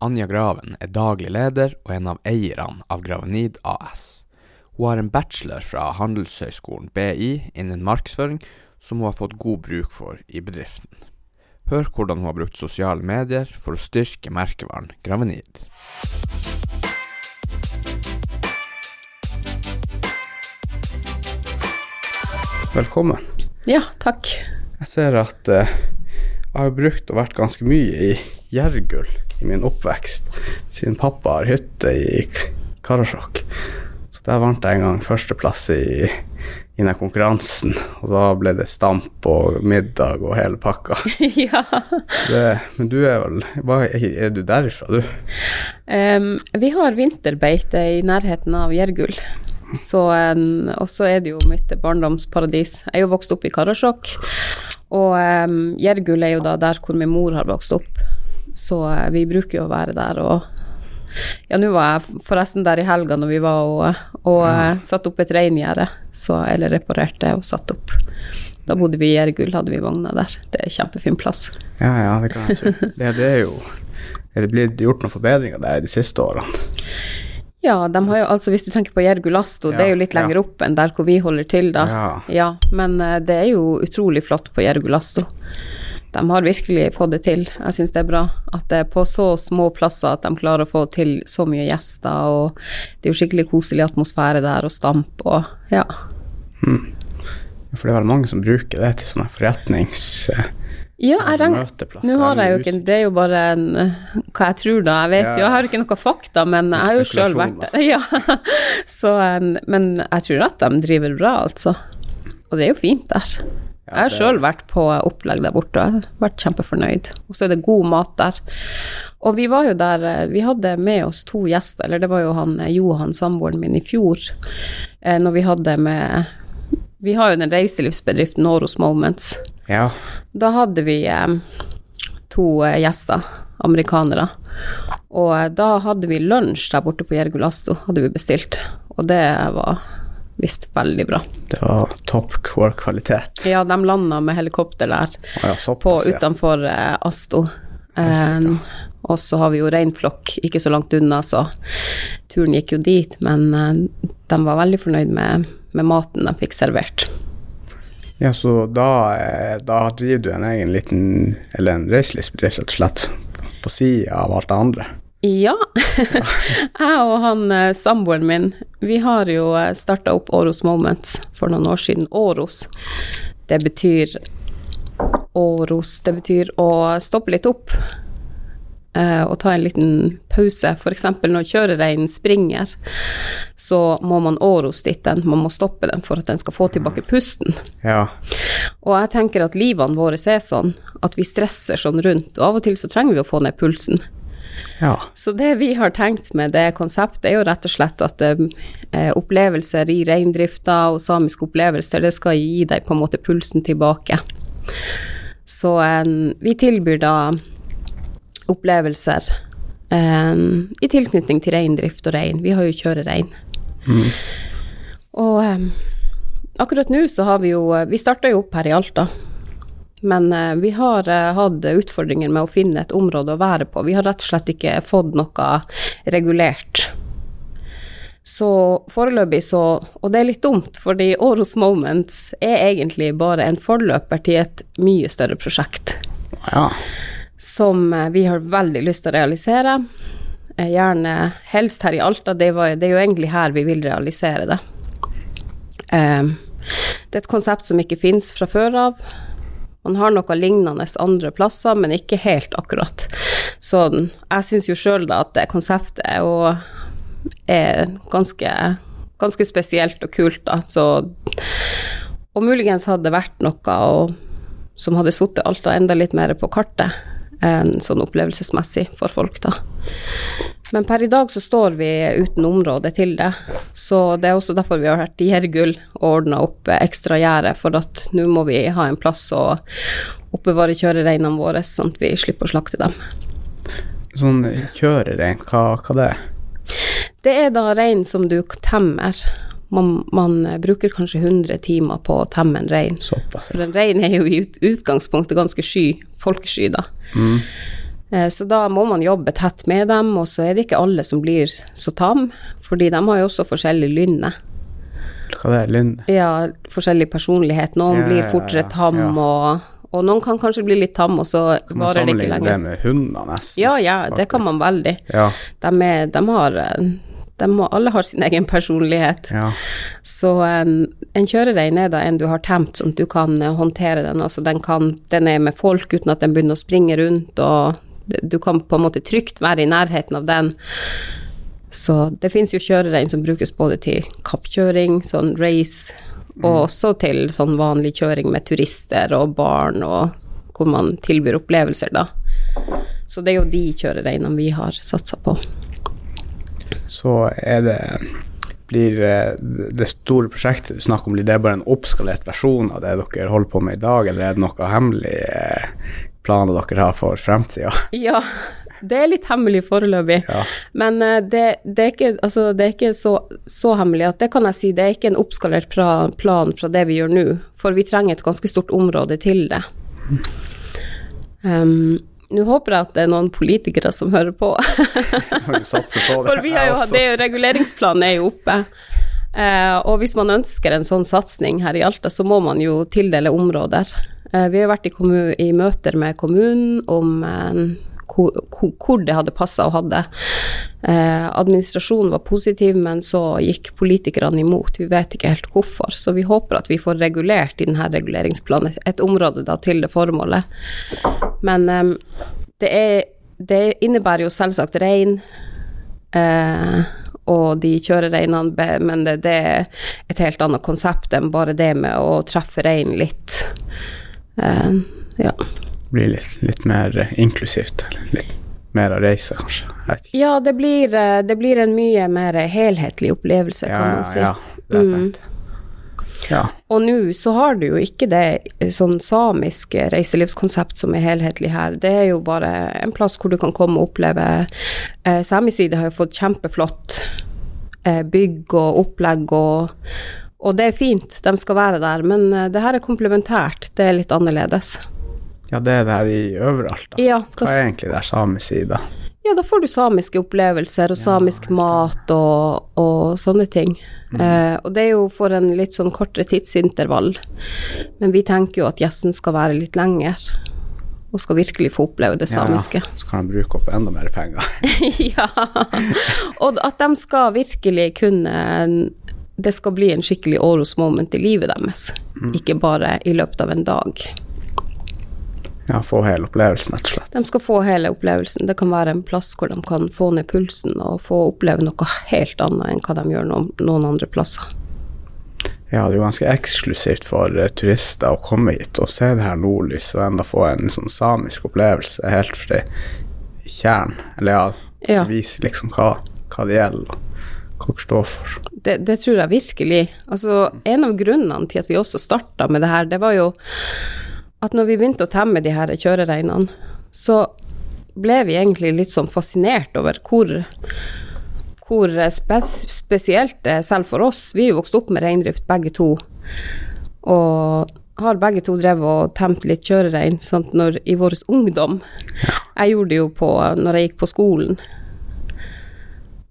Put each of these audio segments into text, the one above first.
Anja Graven er daglig leder og en av eierne av Gravenid AS. Hun har en bachelor fra Handelshøyskolen BI innen markedsføring, som hun har fått god bruk for i bedriften. Hør hvordan hun har brukt sosiale medier for å styrke merkevaren Gravenid. Velkommen. Ja, takk. Jeg ser at eh, jeg har brukt og vært ganske mye i Gjergull i min oppvekst, siden pappa har hytte i Karasjok. Så der vant jeg en gang førsteplass i, i den konkurransen, og da ble det stamp og middag og hele pakka. ja. Det, men du er vel hva, er, du derifra, du? Um, vi har vinterbeite i nærheten av Gjergull. Så, og så er det jo mitt barndomsparadis. Jeg er jo vokst opp i Karasjok, og um, Gjergull er jo da der hvor min mor har vokst opp. Så eh, vi bruker jo å være der og Ja, nå var jeg forresten der i helga når vi var og, og ja. satte opp et reingjerde, Eller reparerte og satte opp. Da bodde vi i Gjergull, hadde vi vogna der. Det er kjempefin plass. Ja, ja, det kan jeg tro. Det, det er jo Er det blitt gjort noen forbedringer der de siste årene? Ja, de har jo, altså hvis du tenker på Jergulasto, det er jo litt lenger ja. opp enn der hvor vi holder til, da. Ja. men eh, det er jo utrolig flott på Jergulasto. De har virkelig fått det til. Jeg syns det er bra at det er på så små plasser at de klarer å få til så mye gjester, og det er jo skikkelig koselig atmosfære der, og stamp og ja. For det er vel mange som bruker det til sånne forretnings... eh, Ja, jeg regner Nå har jeg jo ikke Det er jo bare en, eh, hva jeg tror, da. Jeg vet Ja. jo, jeg har ikke noe fakta, men jeg har jo sjøl vært der. Ja. Så, men jeg tror at de driver bra, altså. Og det er jo fint der. Jeg har sjøl vært på opplegg der borte vært kjempefornøyd. Og så er det god mat der. Og vi var jo der eh, Vi hadde med oss to gjester, eller det var jo han eh, Johan, samboeren min, i fjor, eh, når vi hadde med Vi har jo den reiselivsbedriften Noros Moments. Ja. Da hadde vi to gjester, amerikanere. Og da hadde vi lunsj der borte på Jergulasto, hadde vi bestilt. Og det var visst veldig bra. Det var topp core kvalitet. Ja, de landa med helikopter der ja, såpass, på, utenfor eh, Asto. Um, og så har vi jo reinflokk ikke så langt unna, så turen gikk jo dit. Men eh, de var veldig fornøyd med, med maten de fikk servert. Ja, så da, eh, da driver du en egen liten, eller en reiselivsbedrift rett og slett, på sida av alt det andre. Ja. jeg og han eh, samboeren min, vi har jo starta opp Åros Moments for noen år siden. Åros, det betyr Åros, det betyr å stoppe litt opp. eh, og ta en liten pause. F.eks. når kjørereinen springer, så må man åros dit den. Man må stoppe den for at den skal få tilbake pusten. Ja. Og jeg tenker at livene våre er sånn at vi stresser sånn rundt, og av og til så trenger vi å få ned pulsen. Ja. Så det vi har tenkt med det konseptet, er jo rett og slett at eh, opplevelser i reindrifta og samiske opplevelser, det skal gi deg på en måte pulsen tilbake. Så eh, vi tilbyr da opplevelser eh, i tilknytning til reindrift og rein. Vi har jo kjørerein. Og eh, akkurat nå så har vi jo Vi starta jo opp her i Alta. Men eh, vi har eh, hatt utfordringer med å finne et område å være på. Vi har rett og slett ikke fått noe regulert. Så foreløpig så Og det er litt dumt, fordi Åros Moments er egentlig bare en forløper til et mye større prosjekt ja. som eh, vi har veldig lyst til å realisere. Eh, Gjerne helst her i Alta, det, var, det er jo egentlig her vi vil realisere det. Eh, Det er et konsept som ikke fins fra før av. Man har noe lignende andre plasser, men ikke helt akkurat. Så jeg syns jo sjøl da at det konseptet er, jo- ganske, ganske spesielt og kult, da. Så Og muligens hadde det vært noe og, som hadde satt Alta enda litt mer på kartet, sånn opplevelsesmessig for folk, da. Men per i dag så står vi uten område til det, så det er også derfor vi har vært i Gjergull og ordna opp ekstra gjerde, for at nå må vi ha en plass å oppbevare kjørereinene våre, sånn at vi slipper å slakte dem. Sånn kjørerein, hva, hva det er? Det er da rein som du temmer. Man, man bruker kanskje 100 timer på å temme en rein. Såpass. For en rein er jo i utgangspunktet ganske sky, folkesky, da. Mm. Så da må man jobbe tett med dem, og så er det ikke alle som blir så tam, fordi de har jo også forskjellig lynne. Hva det er lynne? Ja, forskjellig personlighet. Noen Ja, blir fortere tam, ja. Og, og noen kan kanskje bli litt tam, og så varer det ikke lenger. Kan man sammenligne det med hunder, nesten? Ja, ja, det kan man veldig. Ja, De, er, de har eh, de må, Alle har sin egen personlighet. ja. Så en, en kjørerein er da en du har temt, sånn at du kan eh, håndtere den. Altså den, kan, den er med folk uten at den begynner å springe rundt, og du kan på en måte trygt være i nærheten av den. Så det finnes jo kjørerein som brukes både til kappkjøring, sånn race, og også til sånn vanlig kjøring med turister og barn, og hvor man tilbyr opplevelser, da. Så det er jo de kjørereinene vi har satsa på. Så er det blir eh, det store prosjektet du snakker om, blir det bare en oppskalert versjon av det dere holder på med i dag, eller er det noen hemmelige eh, planer dere har for fremtida? Ja, det er litt hemmelig foreløpig. Ja. Men eh, det, det er ikke, altså, det er ikke så, så hemmelig at det kan jeg si, det er ikke en oppskalert plan fra det vi gjør nå, for vi trenger et ganske stort område til det. Um, nå håper jeg at det er noen politikere som hører på, på for vi har jo, det er reguleringsplanen er jo oppe. Eh, og hvis man ønsker en sånn satsing her i Alta, så må man jo tildele områder. Eh, vi har vært i, i møter med kommunen om eh, hvor, hvor- det hadde passa å ha det. Eh, administrasjonen var positiv, men så gikk politikerne imot. Vi vet ikke helt hvorfor. Så vi håper at vi får regulert i denne reguleringsplanen et område da til det formålet. Men eh, det, er, det innebærer jo selvsagt rein. Eh, og de kjører reinene, men det, det er et helt annet konsept enn bare det med å treffe reinen litt. Uh, ja. Blir litt, litt mer eh, inklusivt. Litt mer å reise, kanskje. Ja, det blir, eh, det blir en mye mer helhetlig opplevelse, kan man si. ja, det har jeg Mm. Ja. Og nå så har du jo ikke det eh, sånn samisk reiselivskonsept som er helhetlig her. Det er jo bare en plass hvor du kan komme og oppleve eh, Samiside har jo fått kjempeflott eh, bygg og opplegg og og det er fint, de skal være der, men eh, det her er komplementært, det er litt annerledes. Ja, det er det her i overalt, da. Ja, Hva hva er egentlig det samiske side? ja, da får du samiske opplevelser og samisk mat og, og sånne ting. Eh, og det er jo for en litt sånn kortere tidsintervall, men vi tenker jo at gjesten skal være litt lenger, og skal virkelig få oppleve det samiske. Ja, så kan de bruke opp enda mer penger. ja. Og at de skal virkelig kunne Det skal bli en skikkelig Åros moment i livet deres, ikke bare i løpet av en dag. Ja, få hele opplevelsen, rett og slett. De skal få hele opplevelsen. Det kan være en plass hvor de kan få ned pulsen og få oppleve noe helt annet enn hva de gjør noen, noen andre plasser. Ja, det er jo ganske eksklusivt for eh, turister å komme hit og se det her nordlys, og enda få en sånn samisk opplevelse helt fra tjern. Eller ja, Ja. vise liksom hva, hva det gjelder, hva dere står for. Det, det tror jeg virkelig. Altså, en av grunnene til at vi også starta med det her, det var jo at når vi begynte å temme de her kjørereinene, så ble vi egentlig litt sånn fascinert over hvor, hvor spes, spesielt det er selv for oss. Vi er jo vokst opp med reindrift begge to, og har begge to drevet og temt litt kjørerein sånn når, i vår ungdom. Jeg gjorde det jo på, når jeg gikk på skolen.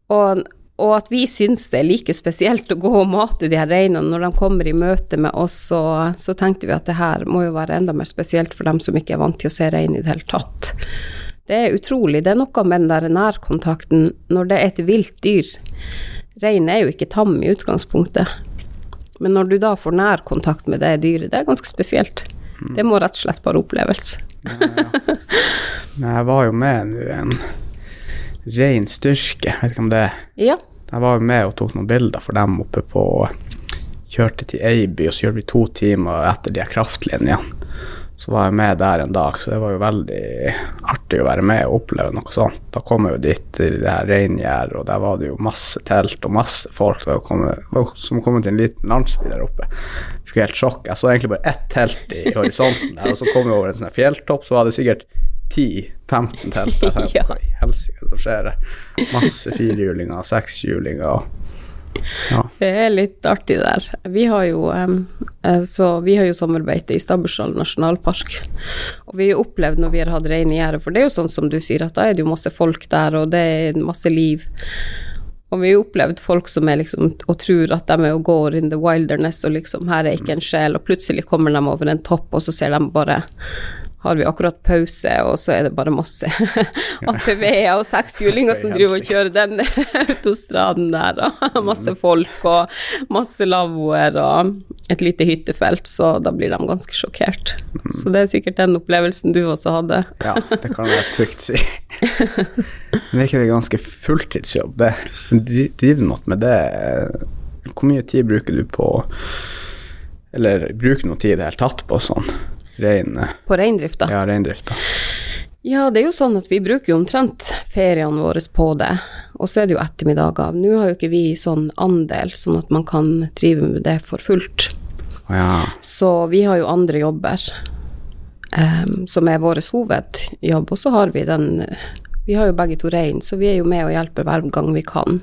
Og, og at vi syns det er like spesielt å gå og mate de her reinene når de kommer i møte med oss, så, så tenkte vi at det her må jo være enda mer spesielt for dem som ikke er vant til å se rein i det hele tatt. Det er utrolig. Det er noe med den der nærkontakten når det er et vilt dyr. Rein er jo ikke tam i utgangspunktet, men når du da får nærkontakt med det dyret, det er ganske spesielt. Det må rett og slett bare oppleves. Men jeg var jo med nå en rein styrke, vet ikke om det Ja. Jeg var jo med og tok noen bilder for dem oppe på Kjørte til Eiby, og så kjørte vi to timer etter de kraftlinjene. Så var jeg med der en dag, så det var jo veldig artig å være med og oppleve noe sånt. Da kom jeg jo dit til det her reingjerdet, og der var det jo masse telt og masse folk. Kommet, som å komme til en liten landsby der oppe. Fikk helt sjokk. Jeg så egentlig bare ett telt i horisonten der, og så kom jeg over en sånn fjelltopp, så var det sikkert 10-15 telt. Jeg tenkte, Ja. Hva i helsike som skjer her? Masse firehjulinger, sekshjulinger Ja. Det er litt artig der. Vi har jo, eh, vi har jo sommerbeite i Stabbursdal nasjonalpark. Og vi har opplevd når vi har hatt rein i gjerdet, for det er jo sånn som du sier, at da er det jo masse folk der, og det er masse liv. Og vi har opplevd folk som er liksom og tror at de er og går in the wilderness, og liksom her er ikke en sjel, og plutselig kommer de over en topp, og så ser de bare har vi akkurat pause, og så er det bare masse ATV-er og sekshjulinger som driver og kjører den autostraden der, og masse folk og masse lavvoer og et lite hyttefelt, så da blir de ganske sjokkert. Så det er sikkert den opplevelsen du også hadde. Ja, det kan jeg trygt si. Men er ikke det ganske fulltidsjobb, det? Dri- Driver du noe med det? Hvor mye tid bruker du på Eller bruker du noe tid i det hele tatt på sånn rein På reindrifta? ja, reindrifta. Ja, det er jo sånn at vi bruker jo omtrent feriene våre på det, og så er det jo ettermiddager. Nå har jo ikke vi sånn andel, sånn at man kan drive med det for fullt. Ja. Så vi har jo andre jobber um, som er vår hovedjobb, og så har vi den Vi har jo begge to rein, så vi er jo med og hjelper hver gang vi kan.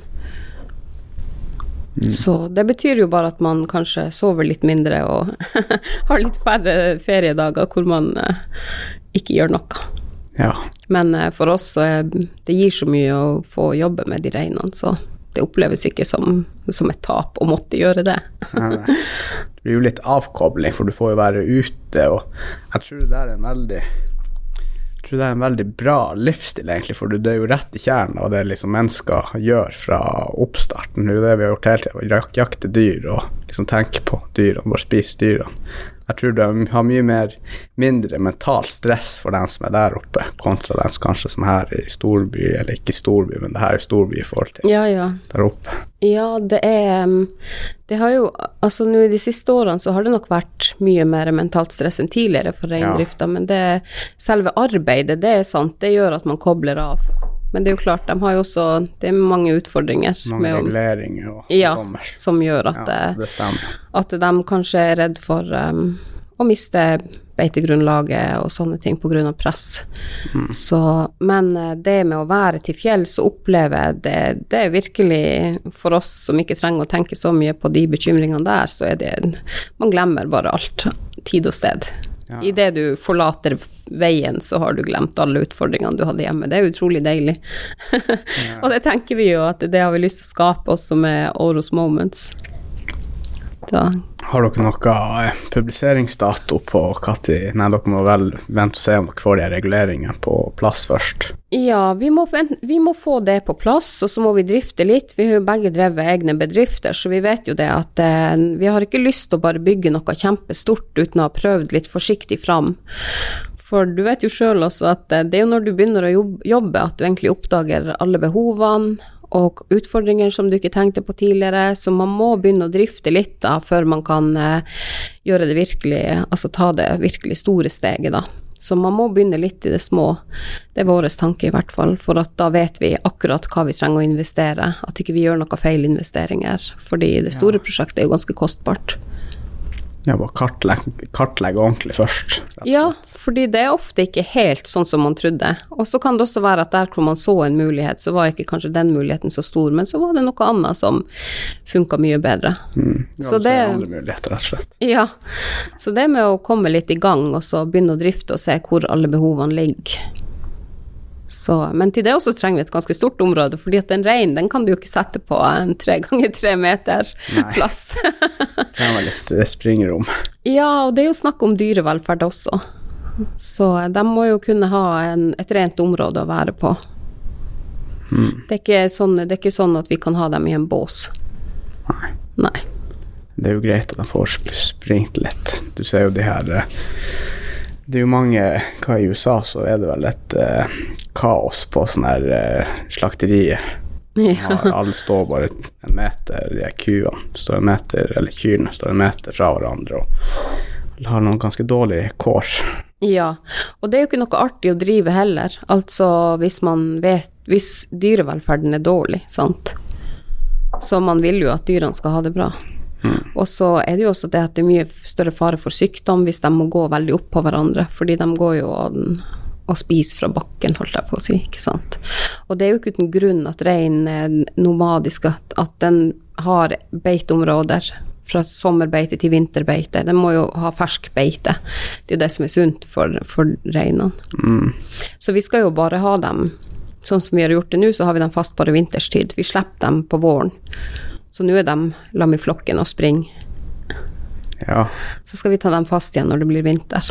Så det betyr jo bare at man kanskje sover litt mindre og har litt færre feriedager hvor man eh, ikke gjør noe. ja. Men eh, for oss det gir så mye å få jobbe med de reinene, så det oppleves ikke som, som et tap å måtte gjøre det. Det blir jo litt avkobling, for du får jo være ute, og jeg tror det der er en veldig tror det er en veldig bra livsstil, egentlig, for du er jo rett i kjernen av det liksom mennesker gjør fra oppstarten. Det er det vi har gjort hele tida, jak jakte dyr og liksom tenke på dyrene, bare spise dyrene. Jeg tror de har mye mer mindre mentalt stress for den som er der oppe, kontra den som kanskje som er her i storby, eller ikke storby, men det her er storby i forhold til Ja, ja. der oppe. Ja, det er Det har jo Altså nå i de siste årene så har det nok vært mye mer mentalt stress enn tidligere for reindrifta, men det selve arbeidet, det er sant, det gjør at man kobler av. Men det er jo klart, de har jo også Det er mange utfordringer Mange med reguleringer og Ja, kommer. som gjør at, Ja, det, stemmer. at de kanskje er redd for um, å miste beitegrunnlaget og sånne ting av press. Så, men eh, det med å være til fjells og oppleve det, det er virkelig for oss som ikke trenger å tenke så mye på de bekymringene der, så er det Man glemmer bare alt. Tid og sted. Ja. Idet du forlater veien, så har du glemt alle utfordringene du hadde hjemme. Det er utrolig deilig. og det tenker vi jo at det har vi lyst til å skape også med Oros Moments. Har dere noe eh, publiseringsdato på når Nei, dere må vel vente og se om dere får de reguleringene på plass først. Ja, vi må, vi må få det på plass, og så må vi drifte litt. Vi har jo begge drevet egne bedrifter, så vi vet jo det at eh, vi har ikke lyst til å bare bygge noe kjempestort uten å ha prøvd litt forsiktig fram. For du vet jo sjøl også at eh, det er jo når du begynner å jobbe at du egentlig oppdager alle behovene og utfordringer som du ikke tenkte på tidligere, så man må begynne å drifte litt da, før man kan eh, gjøre det virkelig, altså ta det virkelig store steget, da. Så man må begynne litt i det små. Det er vår tanke i hvert fall, for da vet vi akkurat hva vi trenger å investere, at ikke vi gjør feil feilinvesteringer, fordi det store prosjektet er jo ganske kostbart. Ja, bare kartlegge, kartlegge ordentlig først. Ja, fordi det er ofte ikke helt sånn som man trodde. Og så kan det også være at der hvor man så en mulighet, så var ikke kanskje den muligheten så stor, men så var det noe annet som funka mye bedre. Mm. Ja, Så så det- andre muligheter, rett og slett. Ja, så det med å komme litt i gang, og så begynne å drifte og se hvor alle behovene ligger. Så, men til det også trenger vi et ganske stort område, fordi at en rein den kan du jo ikke sette på en tre ganger tre meter Nei. plass. Trenger litt eh, springrom. ja, og det er jo snakk om dyrevelferd også. Så de må jo kunne ha en, et rent område å være på. Det, er ikke sånn, det er ikke sånn at vi kan ha dem i en bås. Nei. Nei. Det er jo greit at de får springt litt. Du ser jo de her eh, Det er jo mange Hva i USA så er det vel et eh, kaos på sånne her eh, slakterier. Ja. Alle står bare en meter, de her kuene står en meter, eller kyrne står en meter fra hverandre og har noen ganske dårlige kår. Ja, og det er jo ikke noe artig å drive heller, altså hvis man vet Hvis dyrevelferden er dårlig, sant. Så man vil jo at dyrene skal ha det bra. Og så er det jo også det at det er mye større fare for sykdom hvis de må gå veldig opp på hverandre, fordi de går jo og, og spiser fra bakken, holdt jeg på å si, ikke sant. Og det er jo ikke uten grunn at reinen er nomadisk, at, at den har beiteområder fra sommerbeite til vinterbeite. Den må jo ha fersk beite. Det er jo det som er sunt for, for reinene. Så vi skal jo bare ha dem sånn som vi har gjort det nå, så har vi dem fast bare vinterstid. Vi slipper dem på våren. Så nå er de lam i flokken og springer. Ja. Så skal vi ta dem fast igjen når det blir vinter.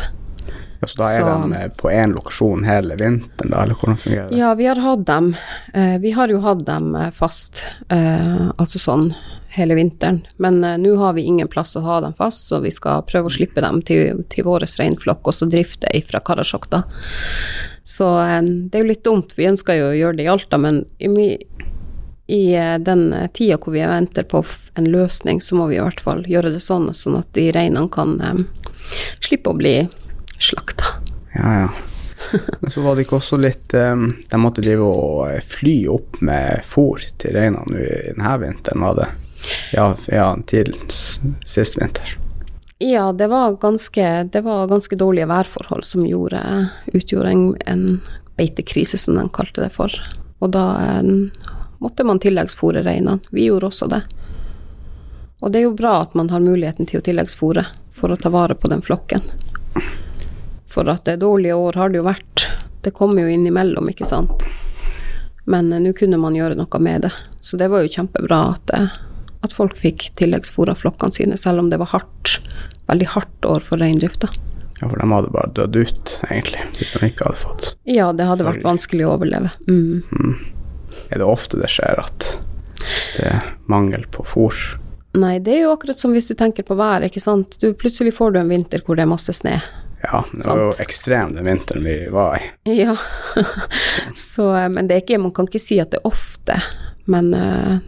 ja, så da er Så- de eh, på én lokasjon hele vinteren, da, eller hvordan fungerer det? Ja, vi har hatt dem. Eh, vi har jo hatt dem eh, fast, eh, altså sånn hele vinteren. Men nå har vi ingen plass å ha dem fast, så vi skal prøve å slippe dem til, til vår reinflokk, og så drifte fra Karasjok, da. Så det er jo litt dumt. Vi ønsker jo å gjøre det i Alta, men i, mi- i eh, den eh, tida hvor vi venter på en løsning, så må vi i hvert fall gjøre det sånn, sånn at de reinene kan um, slippe å bli slakta. Ja, ja. Men så var det ikke også litt um, De måtte drive og fly opp med fôr til reinene denne vinteren, var det? Ja, ja til sist vinter. Ja, det var ganske, det var ganske dårlige værforhold som gjorde, utgjorde en, en beitekrise, som de kalte det for. Og da eh, måtte man tilleggsfòre reinene. Vi gjorde også det. Og det er jo bra at man har muligheten til å tilleggsfòre for å ta vare på den flokken. For at det dårlige år har det jo vært. Det kommer jo innimellom, ikke sant. Men eh, nå kunne man gjøre noe med det. Så det var jo kjempebra at, eh, at folk fikk tilleggsfôra flokkene sine, selv om det var hardt, veldig hardt år for reindrifta. Ja, for de hadde bare dødd ut, egentlig, hvis de ikke hadde fått Ja, det hadde vært vanskelig å overleve. Mm. Er det ofte det skjer at det er mangel på fôr? Nei, det er jo akkurat som hvis du tenker på været, ikke sant. Du, plutselig får du en vinter hvor det er masse snø. Ja, det var jo ekstrem den vinteren vi var i. Ja, så, eh, men det er ikke, man kan ikke si at det er ofte, men eh,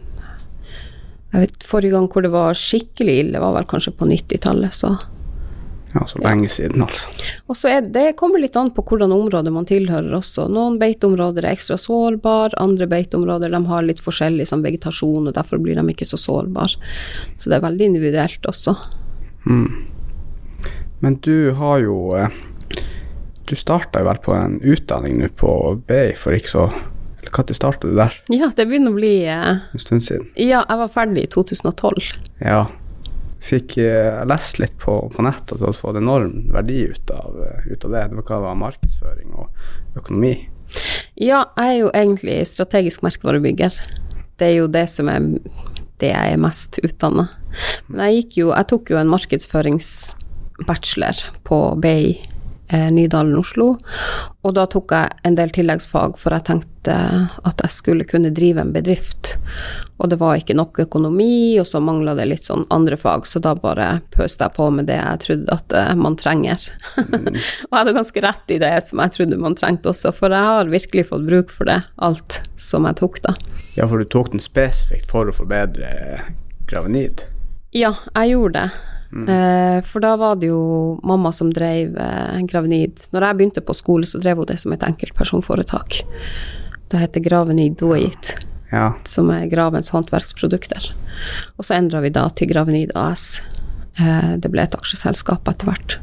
jeg vet, forrige gang hvor det var skikkelig ille, var vel kanskje på 90-tallet, så Ja, så lenge siden, altså. Og så er det kommer litt an på hvordan område man tilhører også. Noen beiteområder er ekstra sårbare, andre beiteområder de har litt forskjellig sånn vegetasjon, og derfor blir de ikke så sårbare. Så det er veldig individuelt også. Men du har jo eh, Du starta vel på en utdanning nå på BI for ikke så Eller når starta du der? Ja, det begynner å bli eh, En stund siden? Ja, jeg var ferdig i 2012. Ja. Fikk eh, lest litt på, på nett at du hadde fått enorm verdi ut av, eh, ut av det. Det var hva var markedsføring og økonomi. Ja, jeg er jo egentlig strategisk merkevarebygger. Det er jo det som er det jeg er mest utdanna. Men jeg gikk jo Jeg tok jo en markedsføringsbachelor på BI Nydalen Oslo, og da tok jeg en del tilleggsfag, for jeg tenkte at jeg skulle kunne drive en bedrift. Og det var ikke nok økonomi, og så mangla det litt sånn andre fag, så da bare pøste jeg på med det jeg trodde at eh, man trenger. og jeg hadde ganske rett i det som jeg trodde man trengte også, for jeg har virkelig fått bruk for det, alt som jeg tok da. Ja, for du tok den spesifikt for å forbedre gravenid. Ja, jeg gjorde det. Eh, for da var det jo mamma som drev eh, Gravenid. Når jeg begynte på skole, så drev hun det som et enkeltpersonforetak. Det heter Gravenid Doit, Ja. som er Gravens håndverksprodukter. Og så endra vi da til Gravenid AS. Eh, det ble et aksjeselskap etter hvert.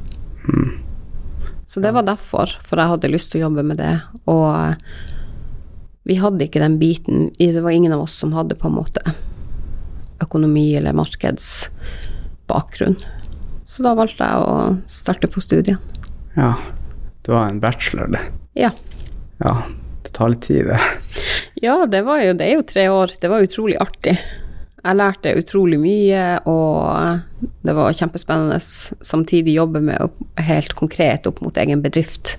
Så det var derfor, for jeg hadde lyst til å jobbe med det. Og eh, vi hadde ikke den biten Det var ingen av oss som hadde på en måte økonomi eller markedsbakgrunn. Så da valgte jeg å starte på studiene. ja. Du var en bachelor, det. Ja. Ja, det tar litt tid, det. ja, det var jo Det er jo tre år. Det var utrolig artig. Jeg lærte utrolig mye, og det var kjempespennende samtidig jobbe med helt konkret opp mot egen bedrift.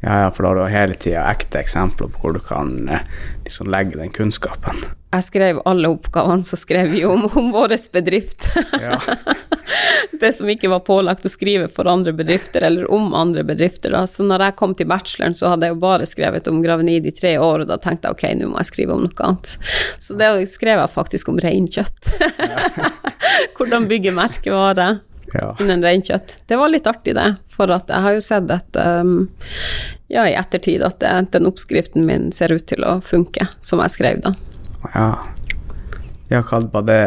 Ja, ja, for da har du hele tida ekte eksempler på hvor du kan eh, liksom legge den kunnskapen. Jeg skrev alle oppgavene, så skrev vi om, om vår bedrift. Ja. det som ikke var pålagt å skrive for andre bedrifter, eller om andre bedrifter. Da. Så når jeg kom til bacheloren, så hadde jeg jo bare skrevet om gravenid i tre år, og da tenkte jeg ok, nå må jeg skrive om noe annet. Så det skrev jeg faktisk om reinkjøtt. Hvordan bygge merkevare ja. innen reinkjøtt. Det var litt artig, det. For jeg har jo sett at um, ja, i ettertid at det, den oppskriften min ser ut til å funke, som jeg skrev da. Ja. Ja, hva det,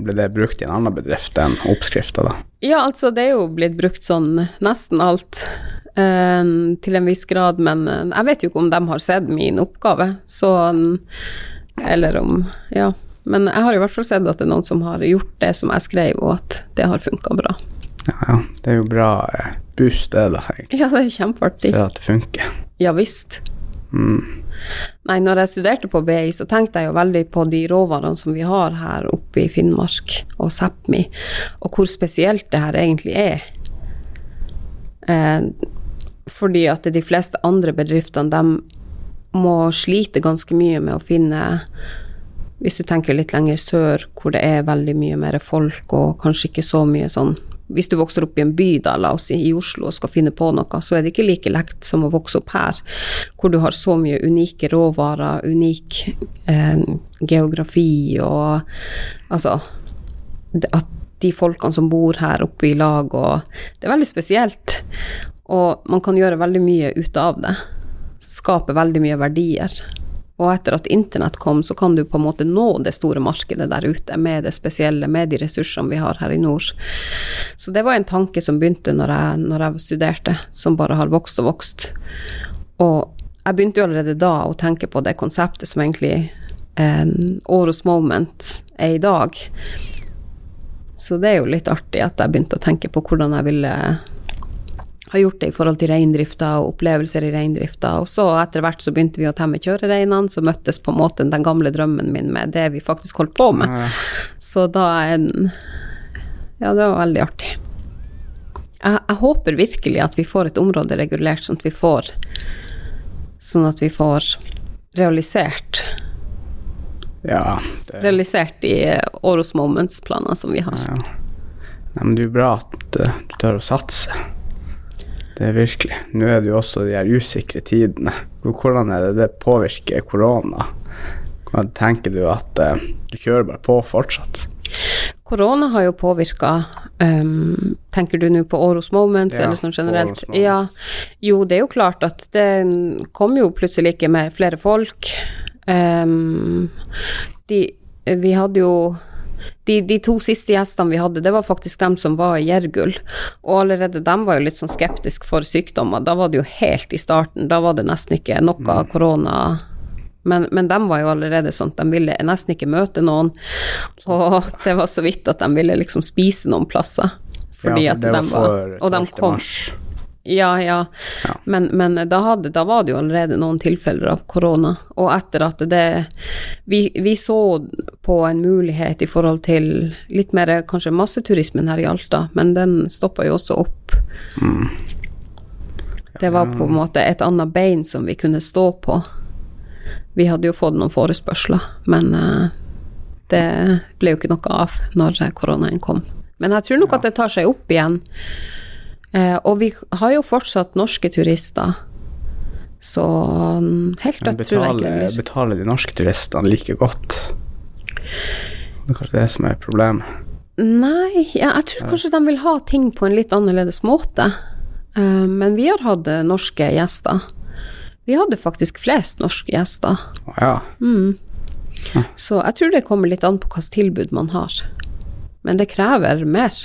ble det brukt i en annen bedrift enn oppskrifta, da? Ja, altså det er jo blitt brukt sånn nesten alt. eh, til en viss grad, men eh, jeg vet jo ikke om de har sett min oppgave, så Eller om Ja. Men jeg har i hvert fall sett at det er noen som har gjort det som jeg skrev, og at det har funka bra. Ja, ja. Det er jo bra eh, boost, det, da. Ja, det er kjempeartig. Se at det funker. Ja visst. Mm. Nei, når jeg studerte på BI, så tenkte jeg jo veldig på de råvarene som vi har her oppe i Finnmark, og Sápmi, og hvor spesielt det her egentlig er. Eh, fordi at de fleste andre bedriftene, de må slite ganske mye med å finne Hvis du tenker litt lenger sør, hvor det er veldig mye mer folk, og kanskje ikke så mye sånn hvis du vokser opp i en by, da, la oss si i Oslo, og skal finne på noe, så er det ikke like lett som å vokse opp her, hvor du har så mye unike råvarer, unik eh, geografi og Altså At de folkene som bor her oppe i lag, og Det er veldig spesielt. Og man kan gjøre veldig mye ut av det. Skape veldig mye verdier. Og etter at internett kom, så kan du på en måte nå det store markedet der ute med det spesielle, med de ressursene vi har her i nord. Så det var en tanke som begynte når jeg, når jeg studerte, som bare har vokst og vokst. Og jeg begynte jo allerede da å tenke på det konseptet som egentlig eh, Åros Moment er i dag. Så det er jo litt artig at jeg begynte å tenke på hvordan jeg ville har gjort det i forhold til reindrifta og opplevelser i reindrifta. Og så etter hvert så begynte vi å temme kjørereinene, så møttes på en måte den gamle drømmen min med det vi faktisk holdt på med. Ja. Så da er den Ja, det var veldig artig. Jeg, jeg håper virkelig at vi får et område regulert, sånn at vi får Sånn at vi får realisert ja det, Realisert de Åros Moments-planene som vi har. ja. Nei, men det er jo bra at eh, du tør å satse. Det er virkelig. Nå er det jo også de her usikre tidene. Hvordan er det det påvirker korona? Hvordan tenker du at eh, du kjører bare på fortsatt? Korona har jo påvirka um, Tenker du nå på Åros Moments, Ja, eller sånn generelt? Ja. Jo, det er jo klart at det kom jo plutselig ikke mer flere folk. Um, de Vi hadde jo de, de to siste gjestene vi hadde, det var faktisk dem som var i Gjergull. Og allerede dem var jo litt sånn skeptisk for sykdommer. Da var det jo helt i starten. Da var det nesten ikke noe Mm. korona. Men, men de var jo allerede sånn at de ville nesten ikke møte noen. Og det var så vidt at de ville liksom spise noen plasser. Fordi ja, at de var var Og de 12. kom. mars. Ja, ja. Ja. Men, men da, hadde, da var det jo allerede noen tilfeller av korona. Og etter at det vi, vi så på en mulighet i forhold til litt mer kanskje masseturismen her i Alta, men den stoppa jo også opp. Mm. Det var på en måte et annet bein som vi kunne stå på. Vi hadde jo fått noen forespørsler, men eh, det ble jo ikke noe av når koronaen kom. Men jeg tror nok at det tar seg opp igjen. Eh, og vi har jo fortsatt norske turister. Så mm, helt dødt tror jeg ikke det blir. betaler de norske turistene like godt? Det er kanskje det som er problemet. Nei, ja, jeg tror kanskje de vil ha ting på en litt annerledes måte. Eh, men vi har hatt eh, norske gjester. Vi hadde faktisk flest norske gjester. Å ja. Mm. Så jeg tror det kommer litt an på hvilket tilbud man har. Men det krever mer.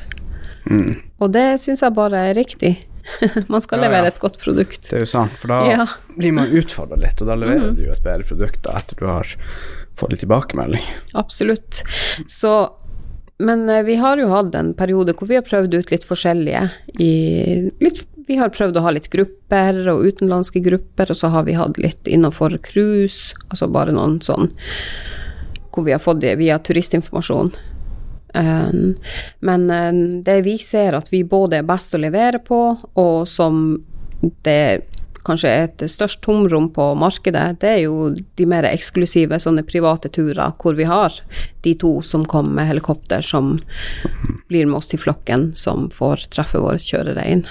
Mm. Og det syns jeg bare er riktig. man skal Ja, levere et godt produkt. Det er jo sant, for da Ja. blir man utfordra litt, og da leverer mm. du jo et bedre produkt da, etter du har fått litt tilbakemelding. Absolutt. Så Men eh, vi har jo hatt en periode hvor vi har prøvd ut litt forskjellige i litt, Vi har prøvd å ha litt grupper og utenlandske grupper, og så har vi hatt litt innenfor cruise, altså bare noen sånn hvor vi har fått det via turistinformasjon. Men det vi ser at vi både er best å levere på, og som det kanskje er et størst tomrom på markedet, det er jo de mer eksklusive sånne private turer hvor vi har de to som kom med helikopter, som blir med oss til flokken, som får treffe våre kjørerein.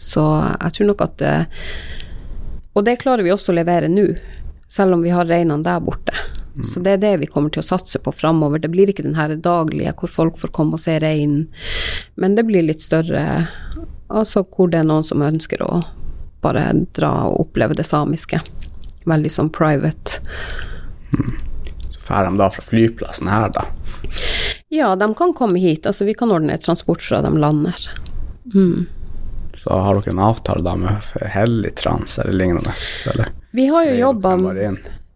Så jeg tror nok at Og det klarer vi også å levere nå, selv om vi har reinene der borte. Så det er det vi kommer til å satse på framover. Det blir ikke den her daglige hvor folk får komme og se reinen, men det blir litt større, altså hvor det er noen som ønsker å bare dra og oppleve det samiske. Veldig sånn private. Så drar de da fra flyplassen her, da. Ja, de kan komme hit, altså vi kan ordne transport fra de lander. Mm. Så har dere en avtale da med Helligtrans eller lignende? Eller? Vi har jo jobba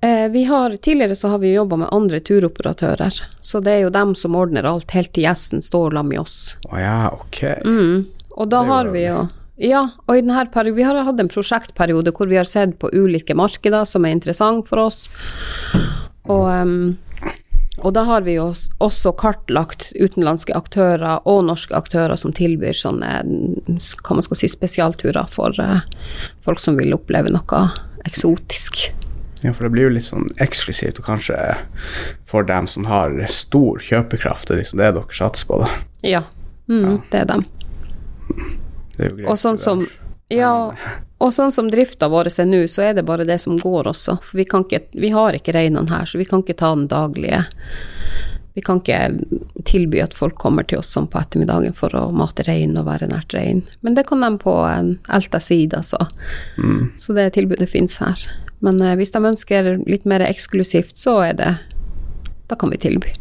Eh, vi har, tidligere så har vi jobba med andre turoperatører, så det er jo dem som ordner alt helt til gjesten står sammen med oss. Å ja, ok. Mm. Og da har vi jo Ja, og i denne perioden, vi har hatt en prosjektperiode hvor vi har sett på ulike markeder som er interessant for oss. Og, um, og da har vi jo også kartlagt utenlandske aktører og norske aktører som tilbyr sånne hva man skal si, spesialturer for uh, folk som vil oppleve noe eksotisk. Ja, for det blir jo litt sånn eksklusivt, og kanskje for dem som har stor kjøpekraft, det er liksom det dere satser på, da. Ja, mm, det er dem. Det er jo greit. Og sånn som Ja, og sånn som drifta vår er nå, så er det bare det som går også. For vi kan ikke Vi har ikke reinene her, så vi kan ikke ta den daglige Vi kan ikke tilby at folk kommer til oss sånn på ettermiddagen for å mate rein og være nært rein. Men det kan de på en Elta side, altså. Mm. Så det tilbudet fins her. Men eh, hvis de ønsker litt mer eksklusivt, så er det Da kan vi tilby.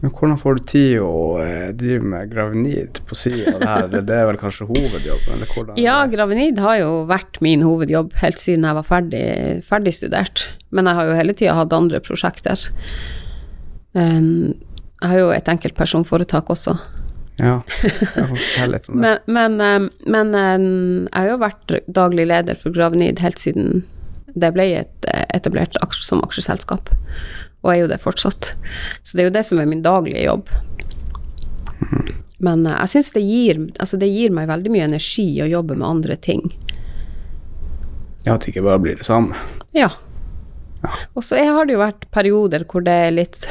Men hvordan får du tid å eh, drive med gravenid på sida av det her? Det er vel kanskje hovedjobben? Ja, gravenid har jo vært min hovedjobb helt siden jeg var ferdig, ferdigstudert. Men jeg har jo hele tida hatt andre prosjekter. Um, Jeg har jo et enkeltpersonforetak også. Ja, jeg får fortelle litt om det. Men, men, um, men um, jeg har jo vært daglig leder for Gravenid helt siden det ble et, eh, etablert aksje, som aksjeselskap. Og er jo det fortsatt. Så det er jo det som er min daglige jobb. Men eh, jeg syns det Altså, det gir meg veldig mye energi å jobbe med andre ting. Ja, at det ikke bare blir det samme. Ja. Og så har det jo vært perioder hvor det er litt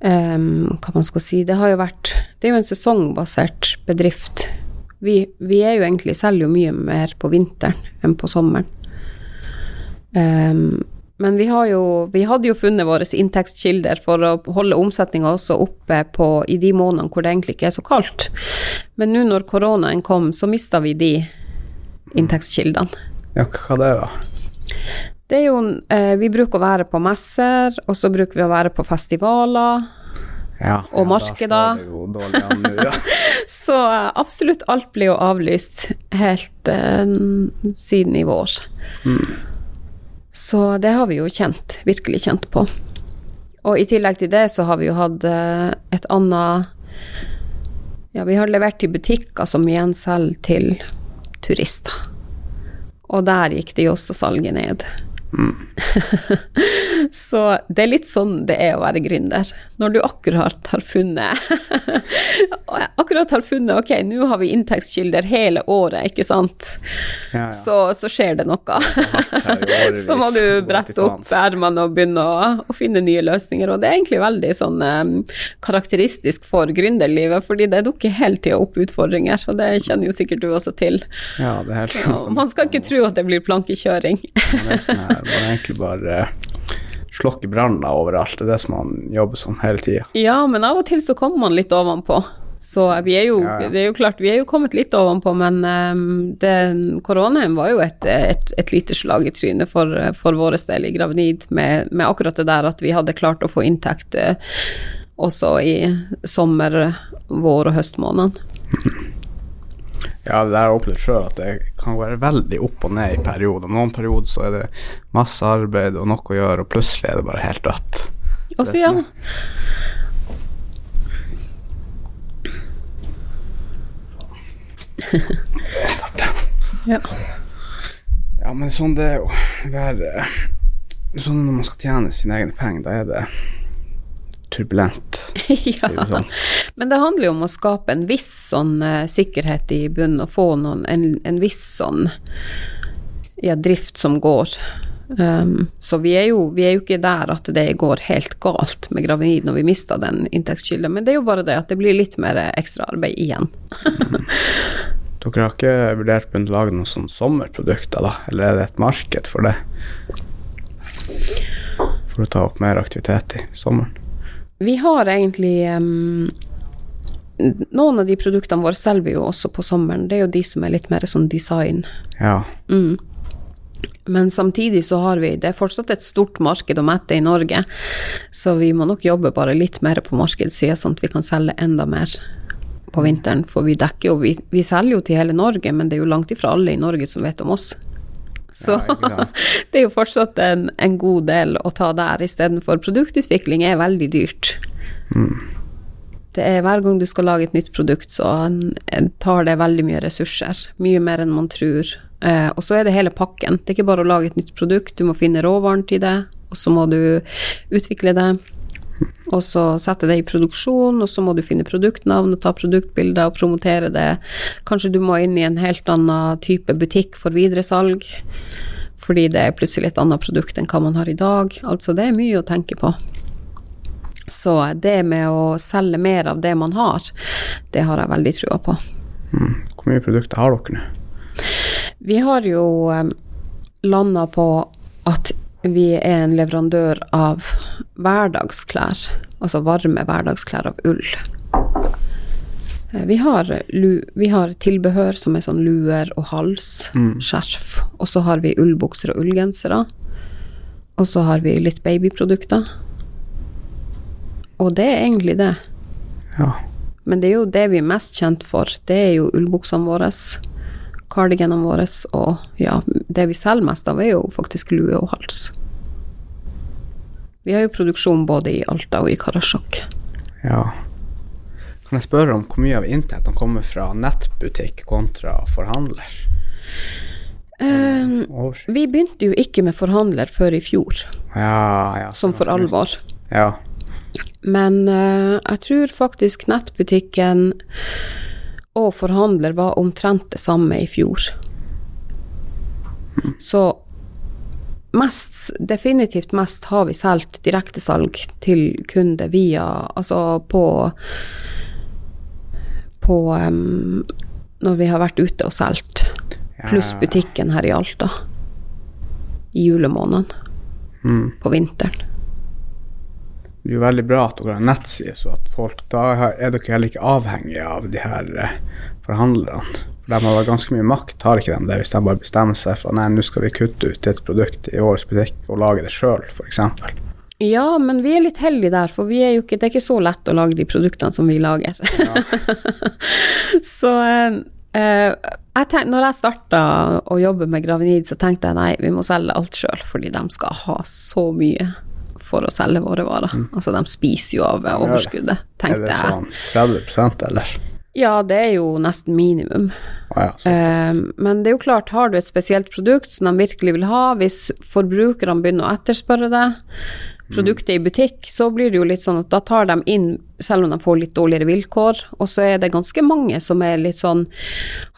ehm, Hva man skal si Det har jo vært Det er jo en sesongbasert bedrift. Vi, vi er jo egentlig selger jo mye mer på vinteren enn på sommeren. Um, men vi har jo Vi hadde jo funnet våre inntektskilder for å holde omsetninga også oppe på i de månedene hvor det egentlig ikke er så kaldt. Men nå når koronaen kom, så mista vi de inntektskildene. Ja, hva det var? Det er jo eh, Vi bruker å være på messer, og så bruker vi å være på festivaler. Ja, Og ja, nå, ja. Så eh, absolutt alt blir jo avlyst helt eh, siden i vår. Så det har vi jo kjent, virkelig kjent på. Og i tillegg til det så har vi jo hatt eh, et annet Ja, vi har levert til butikker som igjen selger til turister. Og der gikk det jo også salget ned. Mm. Så det er litt sånn det er å være gründer. Når du akkurat har funnet Akkurat har funnet ok, nå har vi inntektskilder hele året, ikke sant, ja, ja. Så, så skjer det noe. så må du brette opp ermene og begynne å, å finne nye løsninger. Og det er egentlig veldig sånn um, karakteristisk for gründerlivet, fordi det dukker hele tida opp utfordringer, og det kjenner jo sikkert du også til. ja, Så man skal ikke tro at det blir plankekjøring. det sånn er egentlig bare slokke branner overalt. Det er det som man jobber som hele tida. Ja, men av og til så kommer man litt ovenpå. Så vi er jo, Ja, ja. det er jo klart, vi er jo kommet litt ovenpå, men um, koronaen var jo et, et, et lite slag i trynet for, for vår del i Gravenid, med, med akkurat det der at vi hadde klart å få inntekt uh, også i sommer-, vår- og høstmånedene. Ja, det har jeg opplevd sjøl, at det kan være veldig opp og ned i perioder. Noen perioder så er det masse arbeid og nok å gjøre, og plutselig er det bare helt dødt. Og så ja, starter. ja. Ja, men sånn det er jo være Sånn når man skal tjene sine egne penger, da er det turbulent, sier det ja. sånn. Men det handler jo om å skape en viss sånn uh, sikkerhet i bunnen, og få noen, en, en viss sånn ja, drift som går. Um, så vi er, jo, vi er jo ikke der at det går helt galt med gravid når vi mister den inntektskilden, men det er jo bare det at det blir litt mer ekstraarbeid igjen. Dere har ikke vurdert å lage noen sånne sommerprodukter, da? Eller er det et marked for det? For å ta opp mer aktivitet i sommeren? Vi har egentlig um, Noen av de produktene våre selger vi jo også på sommeren, det er jo de som er litt mer sånn design. Ja. Mm. Men samtidig så har vi Det er fortsatt et stort marked å mette i Norge, så vi må nok jobbe bare litt mer på markedssida, sånn at vi kan selge enda mer på vinteren, for vi dekker jo vi, vi selger jo til hele Norge, men det er jo langt ifra alle i Norge som vet om oss. Så Ja, det er jo fortsatt en, en god del å ta der, istedenfor produktutvikling er veldig dyrt. Det er Hver gang du skal lage et nytt produkt, så en- tar det veldig mye ressurser. Mye mer enn man tror. Eh, og så er det hele pakken. Det er ikke bare å lage et nytt produkt, du må finne råvaren til det, og så må du utvikle det. Og så sette det i produksjon, og så må du finne produktnavn og ta produktbilder og promotere det. Kanskje du må inn i en helt annen type butikk for videresalg, fordi det er plutselig et annet produkt enn hva man har i dag. Altså, det er mye å tenke på. Så det med å selge mer av det man har, det har jeg veldig trua på. Hvor mye produkter har dere nå? Vi har jo um, landa på at vi er en leverandør av hverdagsklær, altså varme hverdagsklær av ull. Eh, Vi har, lu, vi har tilbehør som er sånn luer og hals, skjerf, og så har vi ullbukser og ullgensere. Og så har vi litt babyprodukter. Og det er egentlig det. Ja. Men det er jo det vi er mest kjent for. Det er jo ullbuksene våre, cardiganene våre, og ja, det vi selger mest av, er jo faktisk lue og hals. Vi har jo produksjon både i Alta og i Karasjok. ja. Kan jeg spørre om hvor mye av inntektene kommer fra nettbutikk kontra forhandler? Eh, vi begynte jo ikke med forhandler før i fjor, Ja, ja. som for alvor. Ja. Men uh, jeg tror faktisk nettbutikken og forhandler var omtrent det samme i fjor. Så mest, definitivt mest har vi solgt direktesalg til kunder via Altså på På um, Når vi har vært ute og solgt. Pluss butikken her i Alta. I julemåneden. Mm. På vinteren. Det er jo veldig bra at dere har nettside, så at folk Da er dere heller ikke avhengige av de her eh, forhandlerne. For de har ganske mye makt, har ikke de det, hvis de bare bestemmer seg for nei, nå skal vi kutte ut et produkt i årets butikk og lage det sjøl, f.eks. Ja, men vi er litt heldige der, for vi er ikke, det er ikke så lett å lage de produktene som vi lager. så eh, eh, jeg tenk, når jeg starta å jobbe med Gravenid, så tenkte jeg nei, vi må selge alt sjøl, fordi de skal ha så mye for å selge våre varer. Altså, de spiser jo av overskuddet, Er tenkte det jeg. sånn 30% eller? Ja, det er jo nesten minimum. Ah, ja. Eh, men det er jo klart, har du et spesielt produkt som de virkelig vil ha, hvis forbrukerne begynner å etterspørre det, produktet i butikk, så blir det jo litt sånn at da tar de inn, selv om de får litt dårligere vilkår, og så er det ganske mange som er litt sånn,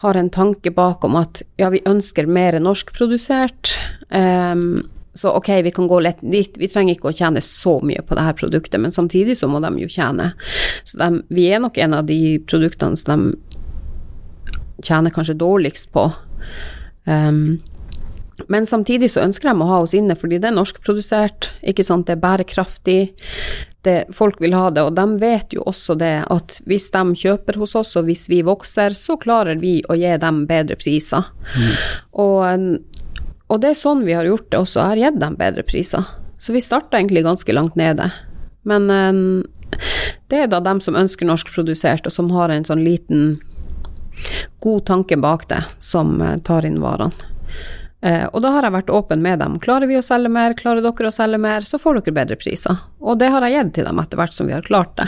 har en tanke bakom at ja, vi ønsker mer norskprodusert, um, så ok, vi kan gå litt dit, vi trenger ikke å tjene så mye på det her produktet, men samtidig så må de jo tjene. Så de, vi er nok en av de produktene som de tjener kanskje dårligst på. Um, men samtidig så ønsker de å ha oss inne fordi det er norskprodusert, ikke sant, det er bærekraftig, det, folk vil ha det, og de vet jo også det at hvis de kjøper hos oss, og hvis vi vokser, så klarer vi å gi dem bedre priser. Og, og det er sånn vi har gjort det også, jeg har gitt dem bedre priser. Så vi starta egentlig ganske langt nede. Men eh, det er da dem som ønsker norskprodusert, og som har en sånn liten god tanke bak det, som eh, tar inn varene. Eh, og da har jeg vært åpen med dem. Klarer vi å selge mer, klarer dere å selge mer, så får dere bedre priser. Og det har jeg gitt til dem etter hvert som vi har klart det.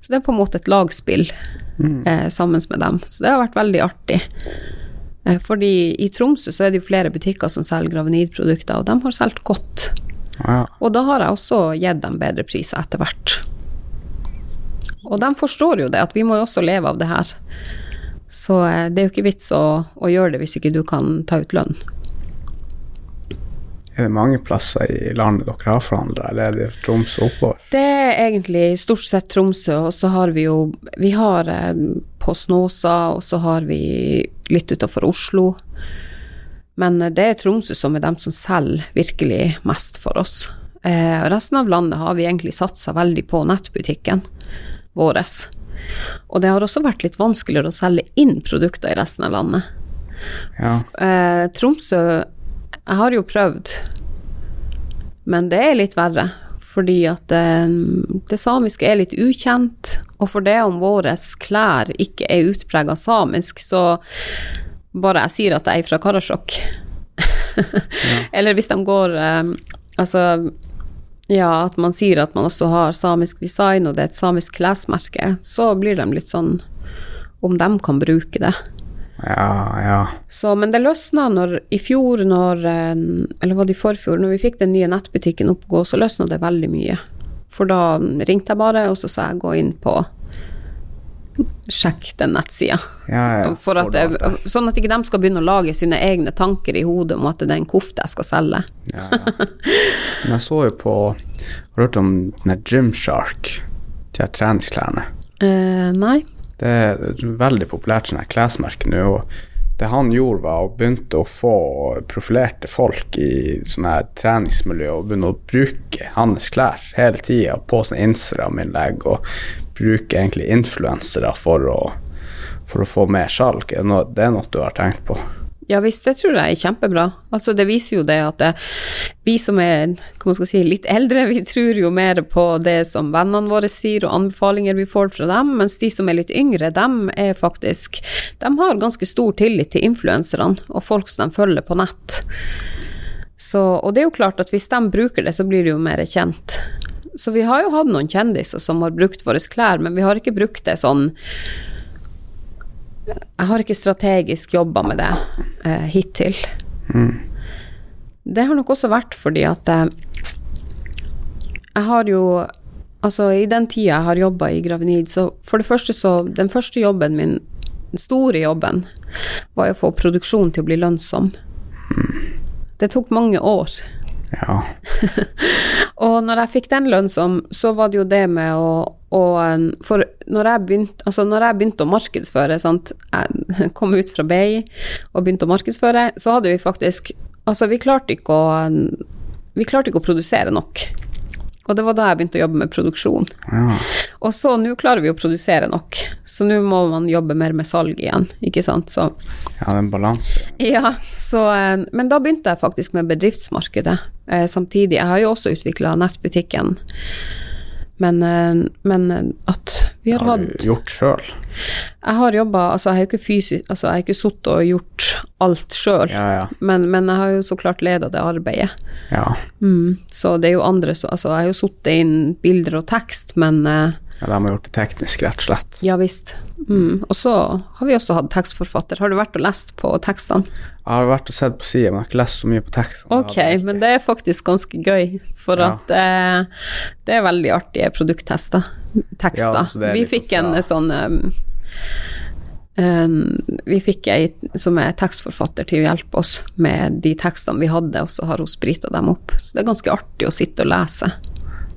Så det er på en måte et lagspill eh, sammen med dem. Så det har vært veldig artig. Eh, fordi i Tromsø så er det jo flere butikker som selger gravenidprodukter, og de har solgt godt. Ja. Og da har jeg også gitt dem bedre priser etter hvert. Og de forstår jo det, at vi må jo også leve av det her. Så eh, det er jo ikke vits å, å gjøre det hvis ikke du kan ta ut lønn. Er det mange plasser i landet dere har forhandla, eller er det Tromsø oppover? Det er egentlig stort sett Tromsø, og så har vi jo Vi har eh, på Snåsa, og så har vi litt utafor Oslo. Men eh, det er Tromsø som er dem som selger virkelig mest for oss. Eh, resten av landet har vi egentlig satsa veldig på nettbutikken vår. Og det har også vært litt vanskeligere å selge inn produkter i resten av landet. Ja. Eh, Tromsø Jeg har jo prøvd, men det er litt verre. Fordi at det, det samiske er litt ukjent, og for det om våre klær ikke er utprega samisk, så bare jeg sier at jeg er fra Karasjok Eller hvis de går eh, Altså ja, at man sier at man også har samisk design, og det er et samisk klesmerke, så blir de litt sånn om de kan bruke det. Ja, ja. Så, men det løsna når, i fjor, når, eh, eller var det i forfjor, når vi fikk den nye nettbutikken opp å gå, så løsna det veldig mye. For da ringte jeg bare, og så sa jeg gå inn på Sjekk den nettsida. ja, ja. For at sånn at ikke de skal begynne å lage sine egne tanker i hodet om at det er en kofte jeg skal selge. Ja, ja. Men jeg så jo på Har du hørt om den Gymshark? De her treningsklærne. Eh, nei. Det er et veldig populært sånn klesmerke nå. og det han gjorde, var å begynte å få profilerte folk i sånne her treningsmiljø og begynne å bruke hans klær hele tida på sånne Instagram-innlegg og bruke egentlig influensere for for å få mer salg. Det er noe du har tenkt på? Ja visst, det tror jeg er kjempebra. Altså det viser jo det at det, vi som er si, litt eldre, vi tror jo mer på det som vennene våre sier og anbefalinger vi får fra dem, mens de som er litt yngre, dem er faktisk De har ganske stor tillit til influenserne og folk som de følger på nett. Så, og det er jo klart at hvis de bruker det, så blir det jo mer kjent. Så vi har jo hatt noen kjendiser som har brukt våre klær, men vi har ikke brukt det sånn jeg har ikke strategisk jobba med det eh, hittil. Det har nok også vært fordi at eh, jeg har jo Altså, i den tida jeg har jobba i Gravenid, så for det første så Den første jobben min, den store jobben, var å få produksjonen til å bli lønnsom. Det tok mange år. Ja. Og når jeg fikk den lønnsom, så var det jo det med å, å For når jeg begynte, altså når jeg begynte å markedsføre, sant Jeg kom ut fra BI og begynte å markedsføre, så hadde vi faktisk Altså, vi klarte ikke å Vi klarte ikke å produsere nok. Og det var da jeg begynte å jobbe med produksjon. ja. Og så nå klarer vi å produsere nok, så nå må man jobbe mer med salg igjen, ikke sant. Så Ja, en balanse. ja, så, eh, men da begynte jeg faktisk med bedriftsmarkedet eh, samtidig. Jeg har jo også utvikla nettbutikken, men, eh, men at vi har Har hatt du gjort sjøl? Jeg har jobba Altså, jeg har ikke fysisk Altså, jeg har ikke sittet og gjort alt sjøl, Ja, ja. men, men jeg har jo så klart leda det arbeidet. Ja. Mm, så det er jo andre så Altså, jeg har jo sittet inn bilder og tekst, men eh, ja, de har gjort det teknisk, rett og slett. ja visst. Mm. Og så har vi også hatt tekstforfatter. Har du vært og lest på tekstene? Jeg har vært og sett på sida, men jeg har ikke lest så mye på tekstene. Ok, men det er faktisk ganske gøy, for Ja. at eh, det er veldig artige produkttester. Tekster. Ja, altså det vi fikk en fra- sånn um, um, Vi fikk ei som er tekstforfatter til å hjelpe oss med de tekstene vi hadde, og så har hun sprita dem opp. Så det er ganske artig å sitte og lese.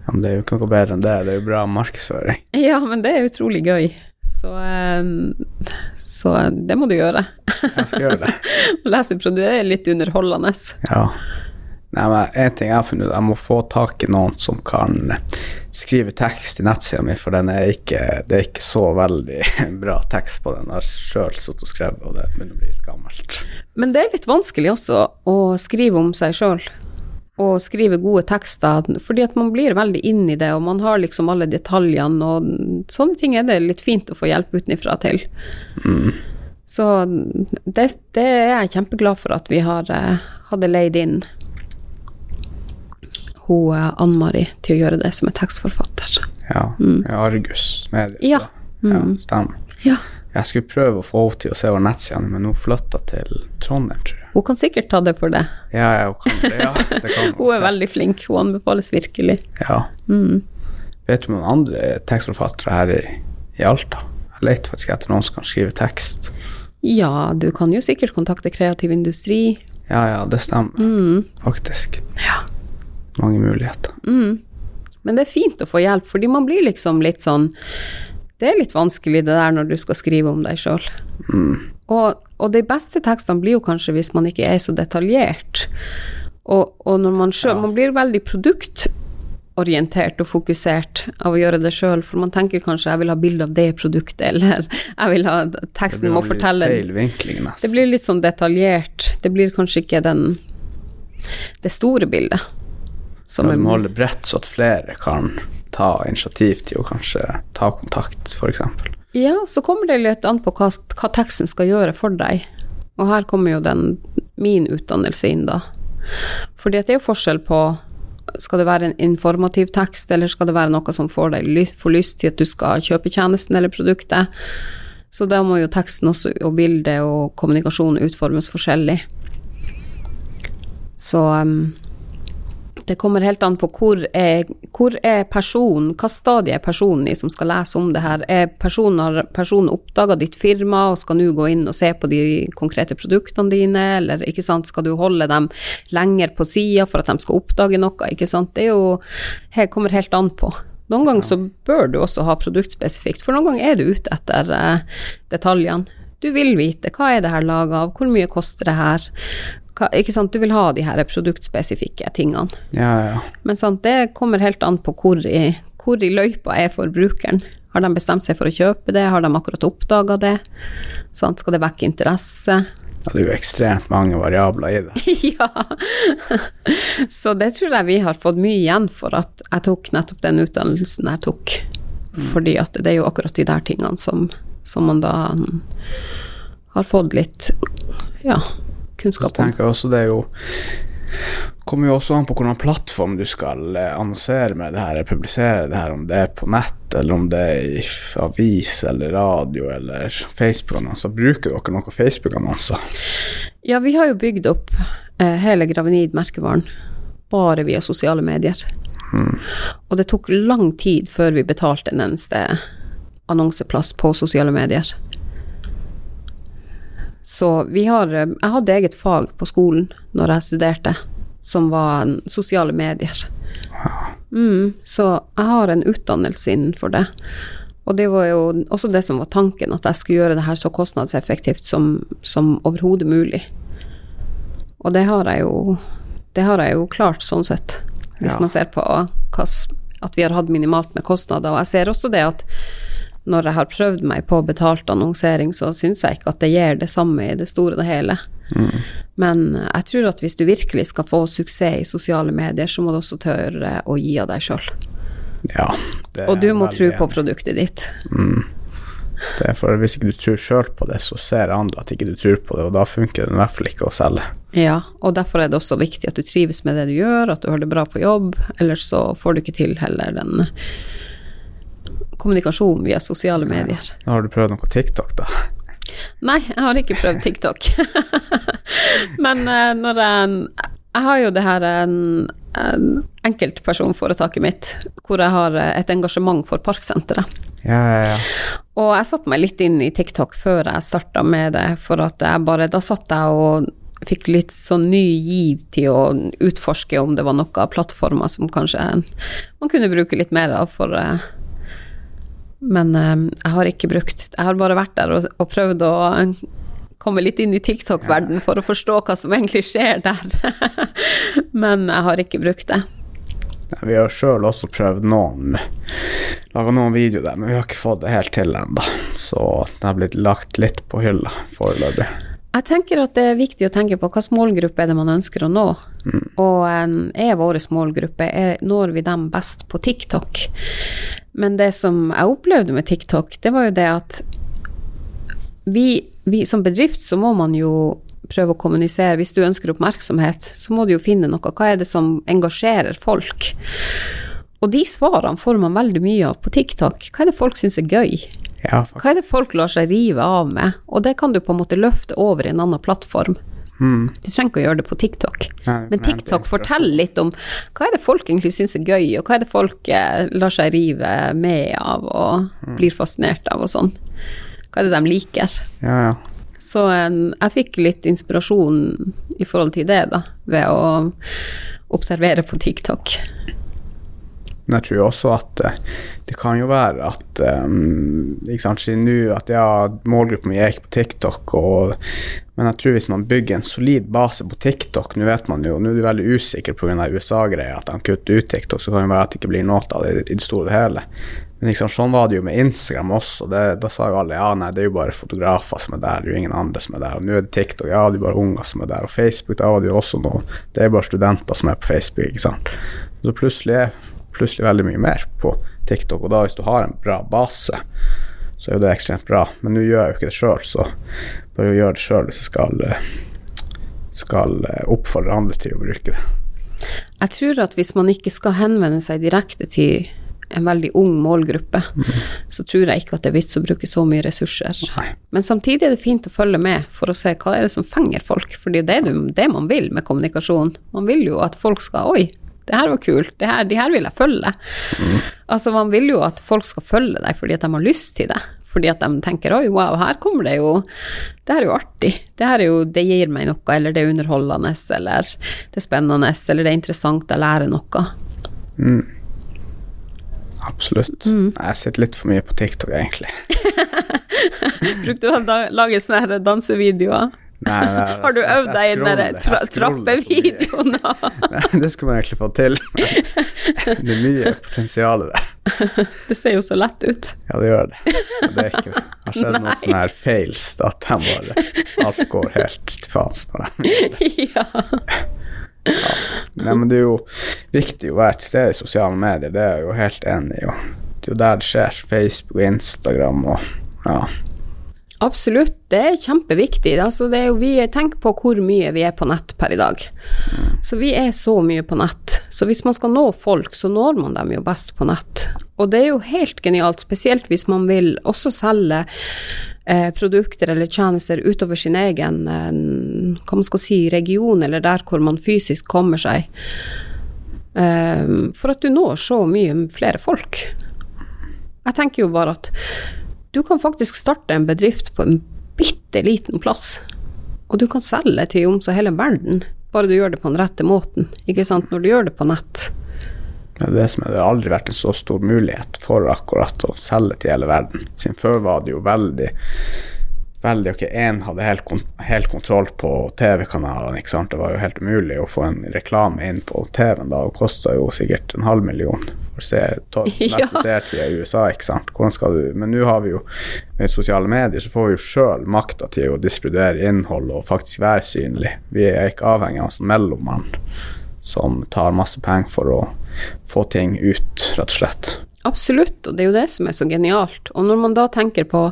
Ja, men det er jo ikke noe bedre enn det. Det er jo bra markedsføring. Ja, men det er utrolig gøy. Så, um, så det må du gjøre. Jeg skal gjøre det. Lese produ det er litt underholdende. Ja. Nei, men en ting jeg har funnet ut, jeg må få tak i noen som kan skrive tekst i nettsida mi, for den er ikke, det er ikke så veldig bra tekst på den. Jeg har sjøl sittet og skrevet, og det begynner å bli litt gammelt. Men det er litt vanskelig også å skrive om seg sjøl. Og skrive gode tekster, fordi at man blir veldig inn i det, og man har liksom alle detaljene, og sånne ting er det litt fint å få hjelp utenfra til. Så det, det er jeg kjempeglad for at vi har, eh, hadde leid inn hun eh, Ann-Mari til å gjøre det som er tekstforfatter. Ja. ja Argus Media. Mm. Ja. ja. Stemmer. Ja. Jeg skulle prøve å få henne til å se over nettsida, men hun flytta til Trondheim, tror jeg. Hun kan sikkert ta det for det. Ja, ja, hun kan det. Ja, det kan Hun er veldig flink, hun anbefales virkelig. Ja. Mm. Vet du om noen andre tekstforfattere her i, i Alta? Jeg leter faktisk etter noen som kan skrive tekst. Ja, du kan jo sikkert kontakte kreativ industri. Ja, ja, det stemmer. Mm. Faktisk. Ja. Mange muligheter. Mm. Men det er fint å få hjelp, fordi man blir liksom litt sånn Det er litt vanskelig det der når du skal skrive om deg sjøl. Og, og de beste tekstene blir jo kanskje hvis man ikke er så detaljert. Og, og når man sjøl Man blir veldig produktorientert og fokusert av å gjøre det sjøl, for man tenker kanskje 'jeg vil ha bilde av det produktet', eller 'jeg vil ha Teksten må fortelle Det blir litt sånn detaljert. Det blir kanskje ikke den det store bildet. Som Ja, du må holde bredt, så at flere kan ta initiativ til å kanskje ta kontakt, f.eks. Ja, så kommer det litt an på hva, hva teksten skal gjøre for deg. Og her kommer jo den min utdannelse inn, da. Fordi det er jo forskjell på skal det være en informativ tekst, eller skal det være noe som får deg ly får lyst til at du skal kjøpe tjenesten eller produktet? Så da må jo teksten også, og bildet og kommunikasjon utformes forskjellig. Så um, det kommer helt an på hvor er, hvor er personen, hva stadie er personen i som skal lese om det her. Er personen, har personen oppdaga ditt firma og skal nå gå inn og se på de konkrete produktene dine, eller ikke sant, skal du holde dem lenger på sida for at de skal oppdage noe, ikke sant. Det er jo Her kommer helt an på. Noen ganger så bør du også ha produktspesifikt, for noen ganger er du ute etter eh, detaljene. Du vil vite hva er det her laga av, hvor mye koster det her, ikke sant, du vil ha de her produktspesifikke tingene. Ja, ja. Men sant, det kommer helt an på hvor i, hvor i løypa er for brukeren. Har de bestemt seg for å kjøpe det, har de akkurat oppdaga det? Sant, skal det vekke interesse? ja. Det er jo ekstremt mange variabler i det. ja. Så det tror jeg vi har fått mye igjen for at jeg tok nettopp den utdannelsen jeg tok. Fordi at det er jo akkurat de der tingene som, som man da mm, har fått litt ja, kunnskap om. jeg også det er jo kommer jo også an på hvilken plattform du skal eh, annonsere med det her, publisere det her, om det er på nett, eller om det er i avis eller radio eller Facebook-annonser. Bruker dere noen Facebook-annonser? Ja, vi har jo bygd opp eh, hele Gravenid-merkevaren bare via sosiale medier. Og det tok lang tid før vi betalte en eneste annonseplass på sosiale medier. Så vi har eh, Jeg hadde eget fag på skolen når jeg studerte, som var sosiale medier. Mm, så jeg har en utdannelse innenfor det. Og det var jo også det som var tanken, at jeg skulle gjøre det her så kostnadseffektivt som, som overhodet mulig. Og det har jeg jo Det har jeg jo klart, sånn sett. Hvis Ja. man ser på hva at vi har hatt minimalt med kostnader. Og jeg ser også det at når jeg har prøvd meg på betalt annonsering, så syns jeg ikke at det gir det samme i det store og hele. Men jeg tror at hvis du virkelig skal få suksess i sosiale medier, så må du også tørre å gi av deg sjøl. Ja. Og du må tro på produktet ditt. Det er for Hvis ikke du tror sjøl på det, så ser andre at ikke du tror på det, og da funker det i hvert fall ikke å selge. Ja, og derfor er det også viktig at du trives med det du gjør, at du har det bra på jobb, ellers så får du ikke til heller den kommunikasjonen via sosiale medier. Nå har du prøvd noe TikTok, da? Nei, jeg har ikke prøvd TikTok. Men eh, når jeg Jeg har jo det her en, en enkeltpersonforetaket mitt, hvor jeg har eh, et engasjement for Parksenteret. Ja, ja, ja. Og jeg satte meg litt inn i TikTok før jeg starta med det, for at jeg bare Da satt jeg og fikk litt sånn ny giv til å utforske om det var noen plattformer som kanskje man kunne bruke litt mer av for eh, Men eh, jeg har ikke brukt Jeg har bare vært der og, og prøvd å komme litt inn i TikTok-verden for å forstå hva som egentlig skjer der. Men jeg har ikke brukt det. Vi har sjøl også prøvd noen Laga noen videoer der, men vi har ikke fått det helt til ennå. Så det har blitt lagt litt på hylla foreløpig. Jeg tenker at det er viktig å tenke på hvilken målgruppe er det man ønsker å nå. Og er vår målgruppe, er, når vi dem best på TikTok? Men det som jeg opplevde med TikTok, det var jo det at vi, vi som bedrift så må man jo prøve å kommunisere. Hvis du ønsker oppmerksomhet, så må du jo finne noe. Hva er det som engasjerer folk? Og de svarene får man veldig mye av på TikTok. Hva er det folk syns er gøy? Ja. Hva er det folk lar seg rive av med? Og det kan du på en måte løfte over i en annen plattform. Du trenger ikke å gjøre det på TikTok. Nei, Men TikTok er forteller litt om hva er det folk egentlig syns er gøy, og hva er det folk eh, lar seg rive med av og Mm. blir fascinert av og sånn. Hva er det de liker? Ja, ja. Så jeg fikk litt inspirasjon i forhold til det, da, ved å observere på TikTok. Men jeg tror også at eh, det kan jo være at um, ikke sant, Siden nå at ja, målgruppa mi er ikke på TikTok, og, men jeg tror hvis man bygger en solid base på TikTok Nå vet man jo, nå er du veldig usikker pga. USA-greia, at de kutter ut TikTok, så kan det være at det ikke blir noe av det i det store og hele. Men liksom, sånn var det jo med Instagram også. Det, da sa jo alle ja, nei, det er jo bare fotografer som er der, det er jo ingen andre som er der. Og nå er det TikTok, ja, det er bare unger som er der. Og Facebook, da var det jo også noe Det er bare studenter som er på Facebook, ikke sant. Så plutselig er plutselig veldig mye mer på TikTok, og da hvis du har en bra base, så er jo det ekstremt bra. Men nå gjør jeg jo ikke det sjøl, så bare gjør det sjøl hvis jeg skal, skal oppfordre andre til å bruke det. Jeg tror at hvis man ikke skal henvende seg direkte til en veldig ung målgruppe, mm. så tror jeg ikke at det er vits å bruke så mye ressurser. Nei. Men samtidig er det fint å følge med for å se hva er det som fenger folk, for det er det, det man vil med kommunikasjon. Man vil jo at folk skal Oi, det her var kult, det her, de her vil jeg følge. Mm. Altså, man vil jo at folk skal følge deg fordi at de har lyst til det. Fordi at de tenker oi, wow, her kommer det jo Det her er jo artig. Det her er jo Det gir meg noe, eller det er underholdende, eller det er spennende, eller det er interessant, jeg lærer noe. Mm. Absolutt. Mm. Jeg sitter litt for mye på TikTok, egentlig. Brukte du å lage sånne dansevideoer? Nei, nei, Har du øvd deg i den tra trappevideoen? det skulle man egentlig fått til. det er mye potensial der. Det ser jo så lett ut. Ja, det gjør det. Men det er ikke det. har skjedd noen sånne her fails, at de bare Alt går helt til faens når de gjør det. Ja. Ja. Nei, men det er jo viktig å være til stede i sosiale medier, det er jeg jo helt enig i. Det er jo der det skjer. Facebook, Instagram og ja. Absolutt, det er kjempeviktig. Altså, det er jo, vi, tenk på hvor mye vi er på nett per i dag. Så vi er så mye på nett. Så hvis man skal nå folk, så når man dem jo best på nett. Og det er jo helt genialt, spesielt hvis man vil også selge eh, produkter eller tjenester utover sin egen eh, hva man skal si, region, eller der hvor man fysisk kommer seg. Eh, for at du når så mye flere folk. Jeg tenker jo bare at du kan faktisk starte en bedrift på en bitte liten plass, og du kan selge til om hele verden, bare du gjør det på den rette måten, ikke sant, når du gjør det på nett. Ja, det, som er, det har aldri vært en så stor mulighet for akkurat å selge til hele verden. Siden før var det jo veldig veldig Ok, én hadde helt, helt, kontroll på TV-kanalene, ikke sant. Det var jo helt umulig å få en reklame inn på TV-en da, og kosta jo sikkert en halv million for å se neste ja. seertida i USA, ikke sant. Hvordan skal du Men nå har vi jo med sosiale medier, så får vi jo sjøl makta til å distribuere innhold og faktisk være synlig. Vi er ikke avhengig av en sånn mellommann som tar masse penger for å få ting ut, rett og slett. Absolutt, og det er jo det som er så genialt. Og når man da tenker på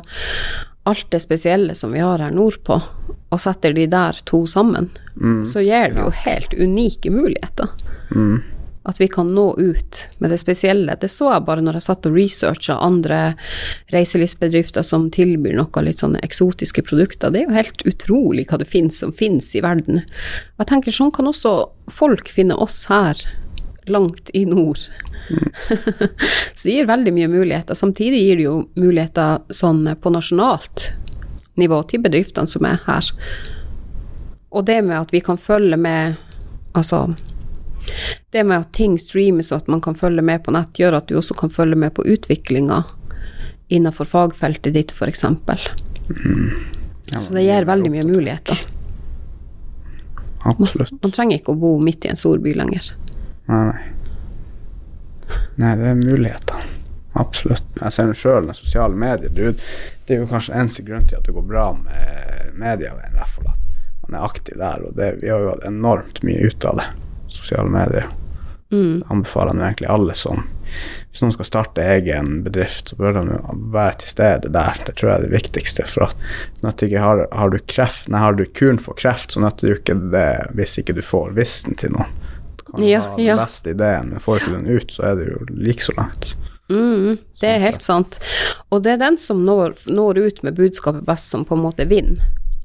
alt det spesielle som vi har her nordpå, og setter de der to sammen, mm, så gir det jo helt unike muligheter. Mm. At vi kan nå ut med det spesielle. Det så jeg bare når jeg satt og researcha andre reiselivsbedrifter som tilbyr noe litt sånne eksotiske produkter. Det er jo helt utrolig hva det finnes som finnes i verden. Jeg tenker sånn kan også folk finne oss her langt i nord. Mm. så det gir veldig mye muligheter. Samtidig gir det jo muligheter sånn på nasjonalt nivå til bedriftene som er her. Og det med at vi kan følge med Altså Det med at ting streames og at man kan følge med på nett, gjør at du også kan følge med på utviklinga innenfor fagfeltet ditt, f.eks. Mm. Ja, så det gir veldig mye muligheter. Absolutt. Man, man trenger ikke å bo midt i en stor by lenger. Nei, nei. Nei, det er muligheter. Absolutt. Jeg ser det sjøl med sosiale medier. Du, det er jo kanskje eneste grunn til at det går bra med media, i hvert fall at man er aktiv der. Og det, vi har jo hatt enormt mye ut av det, sosiale medier. Mm. Anbefaler nå egentlig alle som Hvis noen skal starte egen bedrift, så bør de være til stede der. Det tror jeg er det viktigste. For at ikke har, har, du kreft, nei, har du kuren for kreft, så nytter det ikke det hvis ikke du får visten til noen kan ja, ha den ja. beste ideen, men får ikke den ut, så er det jo like så langt. Mm, det er helt sant. Og det er den som når, når, ut med budskapet best, som på en måte vinner.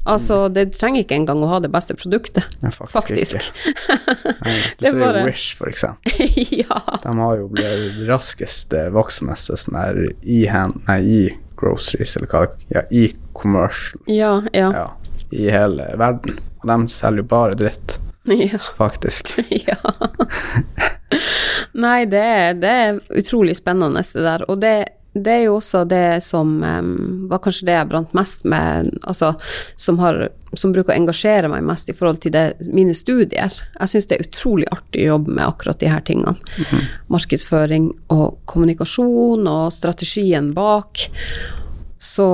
Altså, mm. det trenger ikke engang å ha det beste produktet, ja, faktisk. faktisk. Nei, du ser bare... Wish, for eksempel. ja. De har jo blitt raskest voksende sånn der i, hand, nei, i groceries, eller hva det ja, i commercial. Ja, ja. ja. I hele verden. Og de selger jo bare dritt. Ja. Faktisk. ja. Nei, det er, det er, utrolig spennende, det der. Og det, det er jo også det som um, var kanskje det jeg brant mest med, altså som har som bruker å engasjere meg mest i forhold til det, mine studier. Jeg syns det er utrolig artig å jobbe med akkurat de her tingene. Markedsføring og kommunikasjon og strategien bak. Så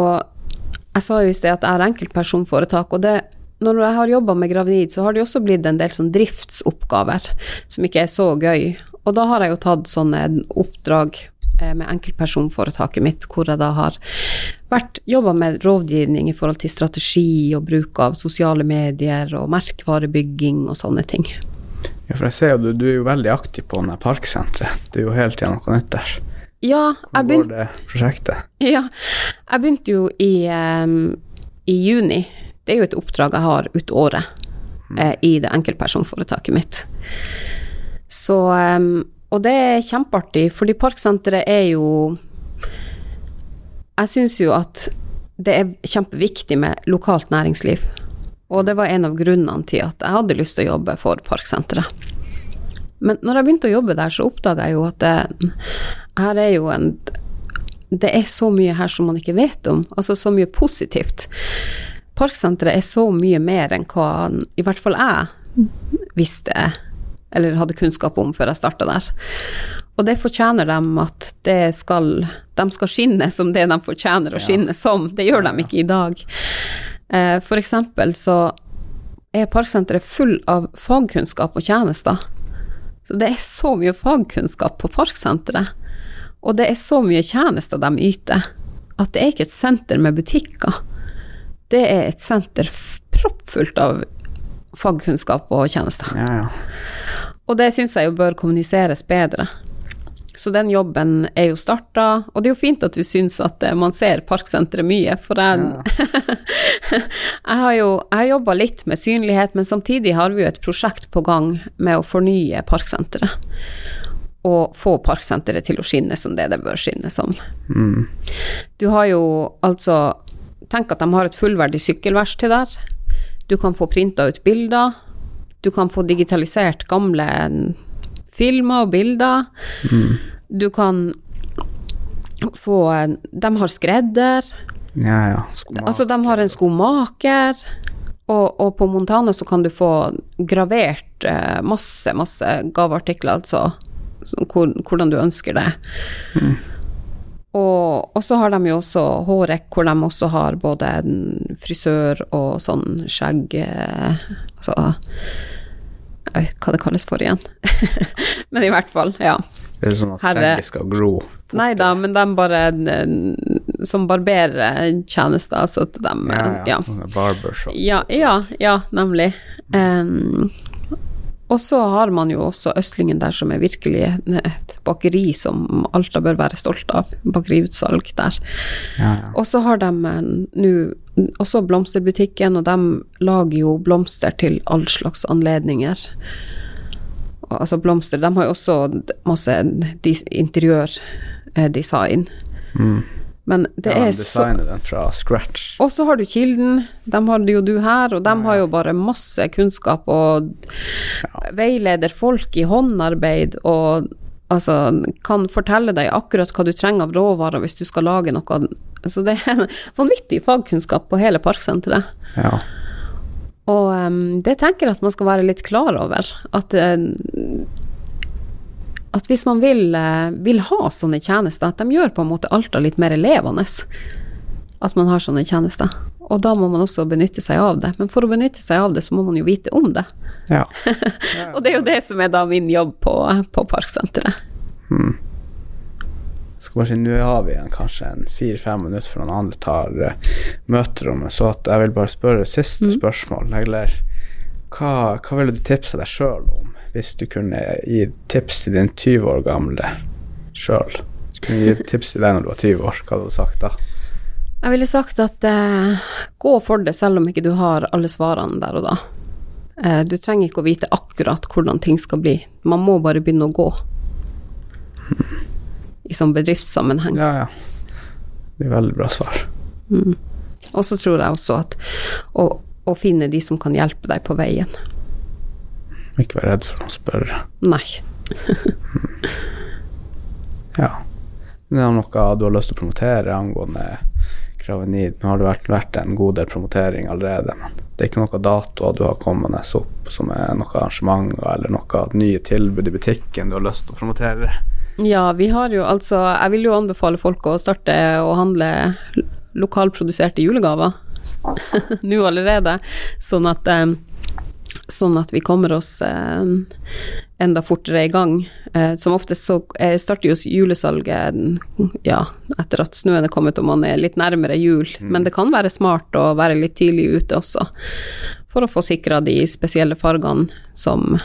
jeg sa jo i sted at jeg har enkeltpersonforetak, og det når jeg har jobba med gravid, så har det også blitt en del sånn driftsoppgaver som ikke er så gøy. Og da har jeg jo tatt sånne oppdrag eh, med enkeltpersonforetaket mitt, hvor jeg da har vært jobba med rådgivning i forhold til strategi og bruk av sosiale medier og merkevarebygging og sånne ting. Ja, for jeg ser jo du, du er jo veldig aktiv på denne parksenteret. Det er jo hele tida noe nytt der. Ja, jeg Hvor går det prosjektet? ja, jeg begynte jo i, um, i juni. Det er jo et oppdrag jeg har ut året eh, i det enkeltpersonforetaket mitt. Så em, Og det er kjempeartig, fordi Parksenteret er jo Jeg syns jo at det er kjempeviktig med lokalt næringsliv. Og det var en av grunnene til at jeg hadde lyst til å jobbe for Parksenteret. Men når jeg begynte å jobbe der, så oppdaga jeg jo at det, her er jo en Det er så mye her som man ikke vet om, altså så mye positivt. Parksenteret er så mye mer enn hva i hvert fall jeg visste, eller hadde kunnskap om før jeg starta der. Og det fortjener dem at det skal De skal skinne som det de fortjener å skinne som. Det gjør de ikke i dag. Eh, For eksempel så er Parksenteret full av fagkunnskap og tjenester. Så det er så mye fagkunnskap på Parksenteret, og det er så mye tjenester de yter, at det er ikke et senter med butikker. Det er et senter proppfullt av fagkunnskap og tjenester. Ja, ja. Og det syns jeg jo bør kommuniseres bedre. Så den jobben er jo starta, og det er jo fint at du syns at eh, man ser Parksenteret mye, for jeg, jeg har jo jobba litt med synlighet, men samtidig har vi jo et prosjekt på gang med å fornye Parksenteret. Og få Parksenteret til å skinne som det det bør skinne som. Mm. Du har jo altså Tenk at de har et fullverdig sykkelverksted der. Du kan få printa ut bilder. Du kan få digitalisert gamle filmer og bilder. Du kan få De har skredder. Ja, ja. Skomaker. Altså, de har en skomaker. Og, og på Montana så kan du få gravert eh, masse, masse gaveartikler, altså så, hvor, hvordan du ønsker det. Og, og så har de jo også Hårek, hvor de også har både en frisør og sånn skjegg eh, Altså Jeg vet ikke hva det kalles for igjen. Men i hvert fall, ja. Det er sånn at skjegget skal gro. Nei da, men de bare eh, Som barbertjenester, altså at de Ja, ja. ja. Barbershop. ja, ja, ja, nemlig. Em, og så har man jo også Østlingen der, som er virkelig et bakeri som Alta bør være stolt av. Bakeriutsalg der. Ja, ja. Og så har de eh, nå også blomsterbutikken, og de lager jo blomster til all slags anledninger. Og, altså blomster De har jo også masse interiørdesign. Mm. Men det ja, er så den fra scratch. og så har du Kilden, dem har jo du her, og de har jo bare masse kunnskap og veileder folk i håndarbeid og altså kan fortelle deg akkurat hva du trenger av råvarer hvis du skal lage noe. Så det er en vanvittig fagkunnskap på hele parksenteret. Ja. Og um, det tenker jeg at man skal være litt klar over. At, eh, at hvis man vil, eh, vil ha sånne tjenester, at de gjør på en måte Alta litt mer levende. At man har sånne tjenester. Og da må man også benytte seg av det. Men for å benytte seg av det, så må man jo vite om det. ja. Og det er jo det som er da min jobb på, på Parksenteret. Hmm. Skal bare si, Nå har vi en, kanskje en fire-fem minutter før noen andre tar uh, møterommet, så jeg vil bare spørre siste Mm. spørsmål. Eller hva, hva ville du tipse deg sjøl om, hvis du kunne gi tips til din 20 år gamle sjøl? Skulle du gi tips til deg når du var 20 år, hva hadde du sagt da? Jeg ville sagt at eh, gå for det, selv om ikke du har alle svarene der og da. Eh, du trenger ikke å vite akkurat hvordan ting skal bli. Man må bare begynne å gå. I sånn bedriftssammenheng. Ja, ja. Det er veldig bra svar. Og så tror jeg også at å, å finne de som kan hjelpe deg på veien. Ikke vær redd for å spørre. Nei. Ja. Det er noe du har lyst til å promotere angående Kravenid. Nå har det vært, vært en god del promotering allerede, men det er ikke noen datoer du har kommende opp som er noen arrangementer eller noe nye tilbud i butikken du har lyst til å promotere? Ja, vi har jo altså Jeg vil jo anbefale folk å starte å handle lokalproduserte julegaver nå allerede, sånn at eh, Sånn at vi kommer oss eh, enda fortere i gang. Eh, som oftest så eh, starter jo julesalget ja, etter at snøen er kommet og man er litt nærmere jul, Mm. men det kan være smart å være litt tidlig ute også, for å få sikra de spesielle fargene som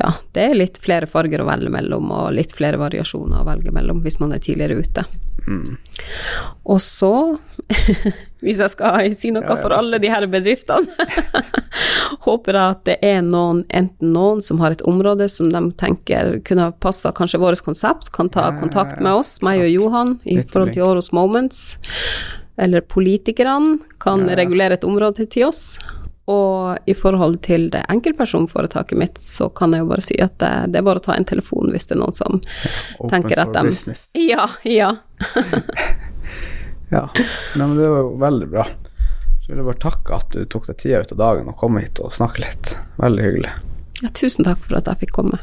ja, det er litt flere farger å velge mellom, og litt flere variasjoner å velge mellom hvis man er tidligere ute. Mm. Og så, hvis jeg skal si noe Ja, for alle de her bedriftene, håper jeg at det er noen, enten noen som har et område som de tenker kunne passa kanskje vårt konsept, kan ta kontakt med oss, meg og Johan, i forhold til. Åros Moments. Eller politikerne kan regulere et område til oss. Og i forhold til det enkeltpersonforetaket mitt, så kan jeg jo bare si at det, det er bare å ta en telefon hvis det er noen som Open tenker at for de business. Ja, ja. Ja, Nei, men det var jo veldig bra. Så vil jeg bare takke at du tok deg tida ut av dagen og kom hit og snakke litt. Veldig hyggelig. ja. Tusen takk for at jeg fikk komme.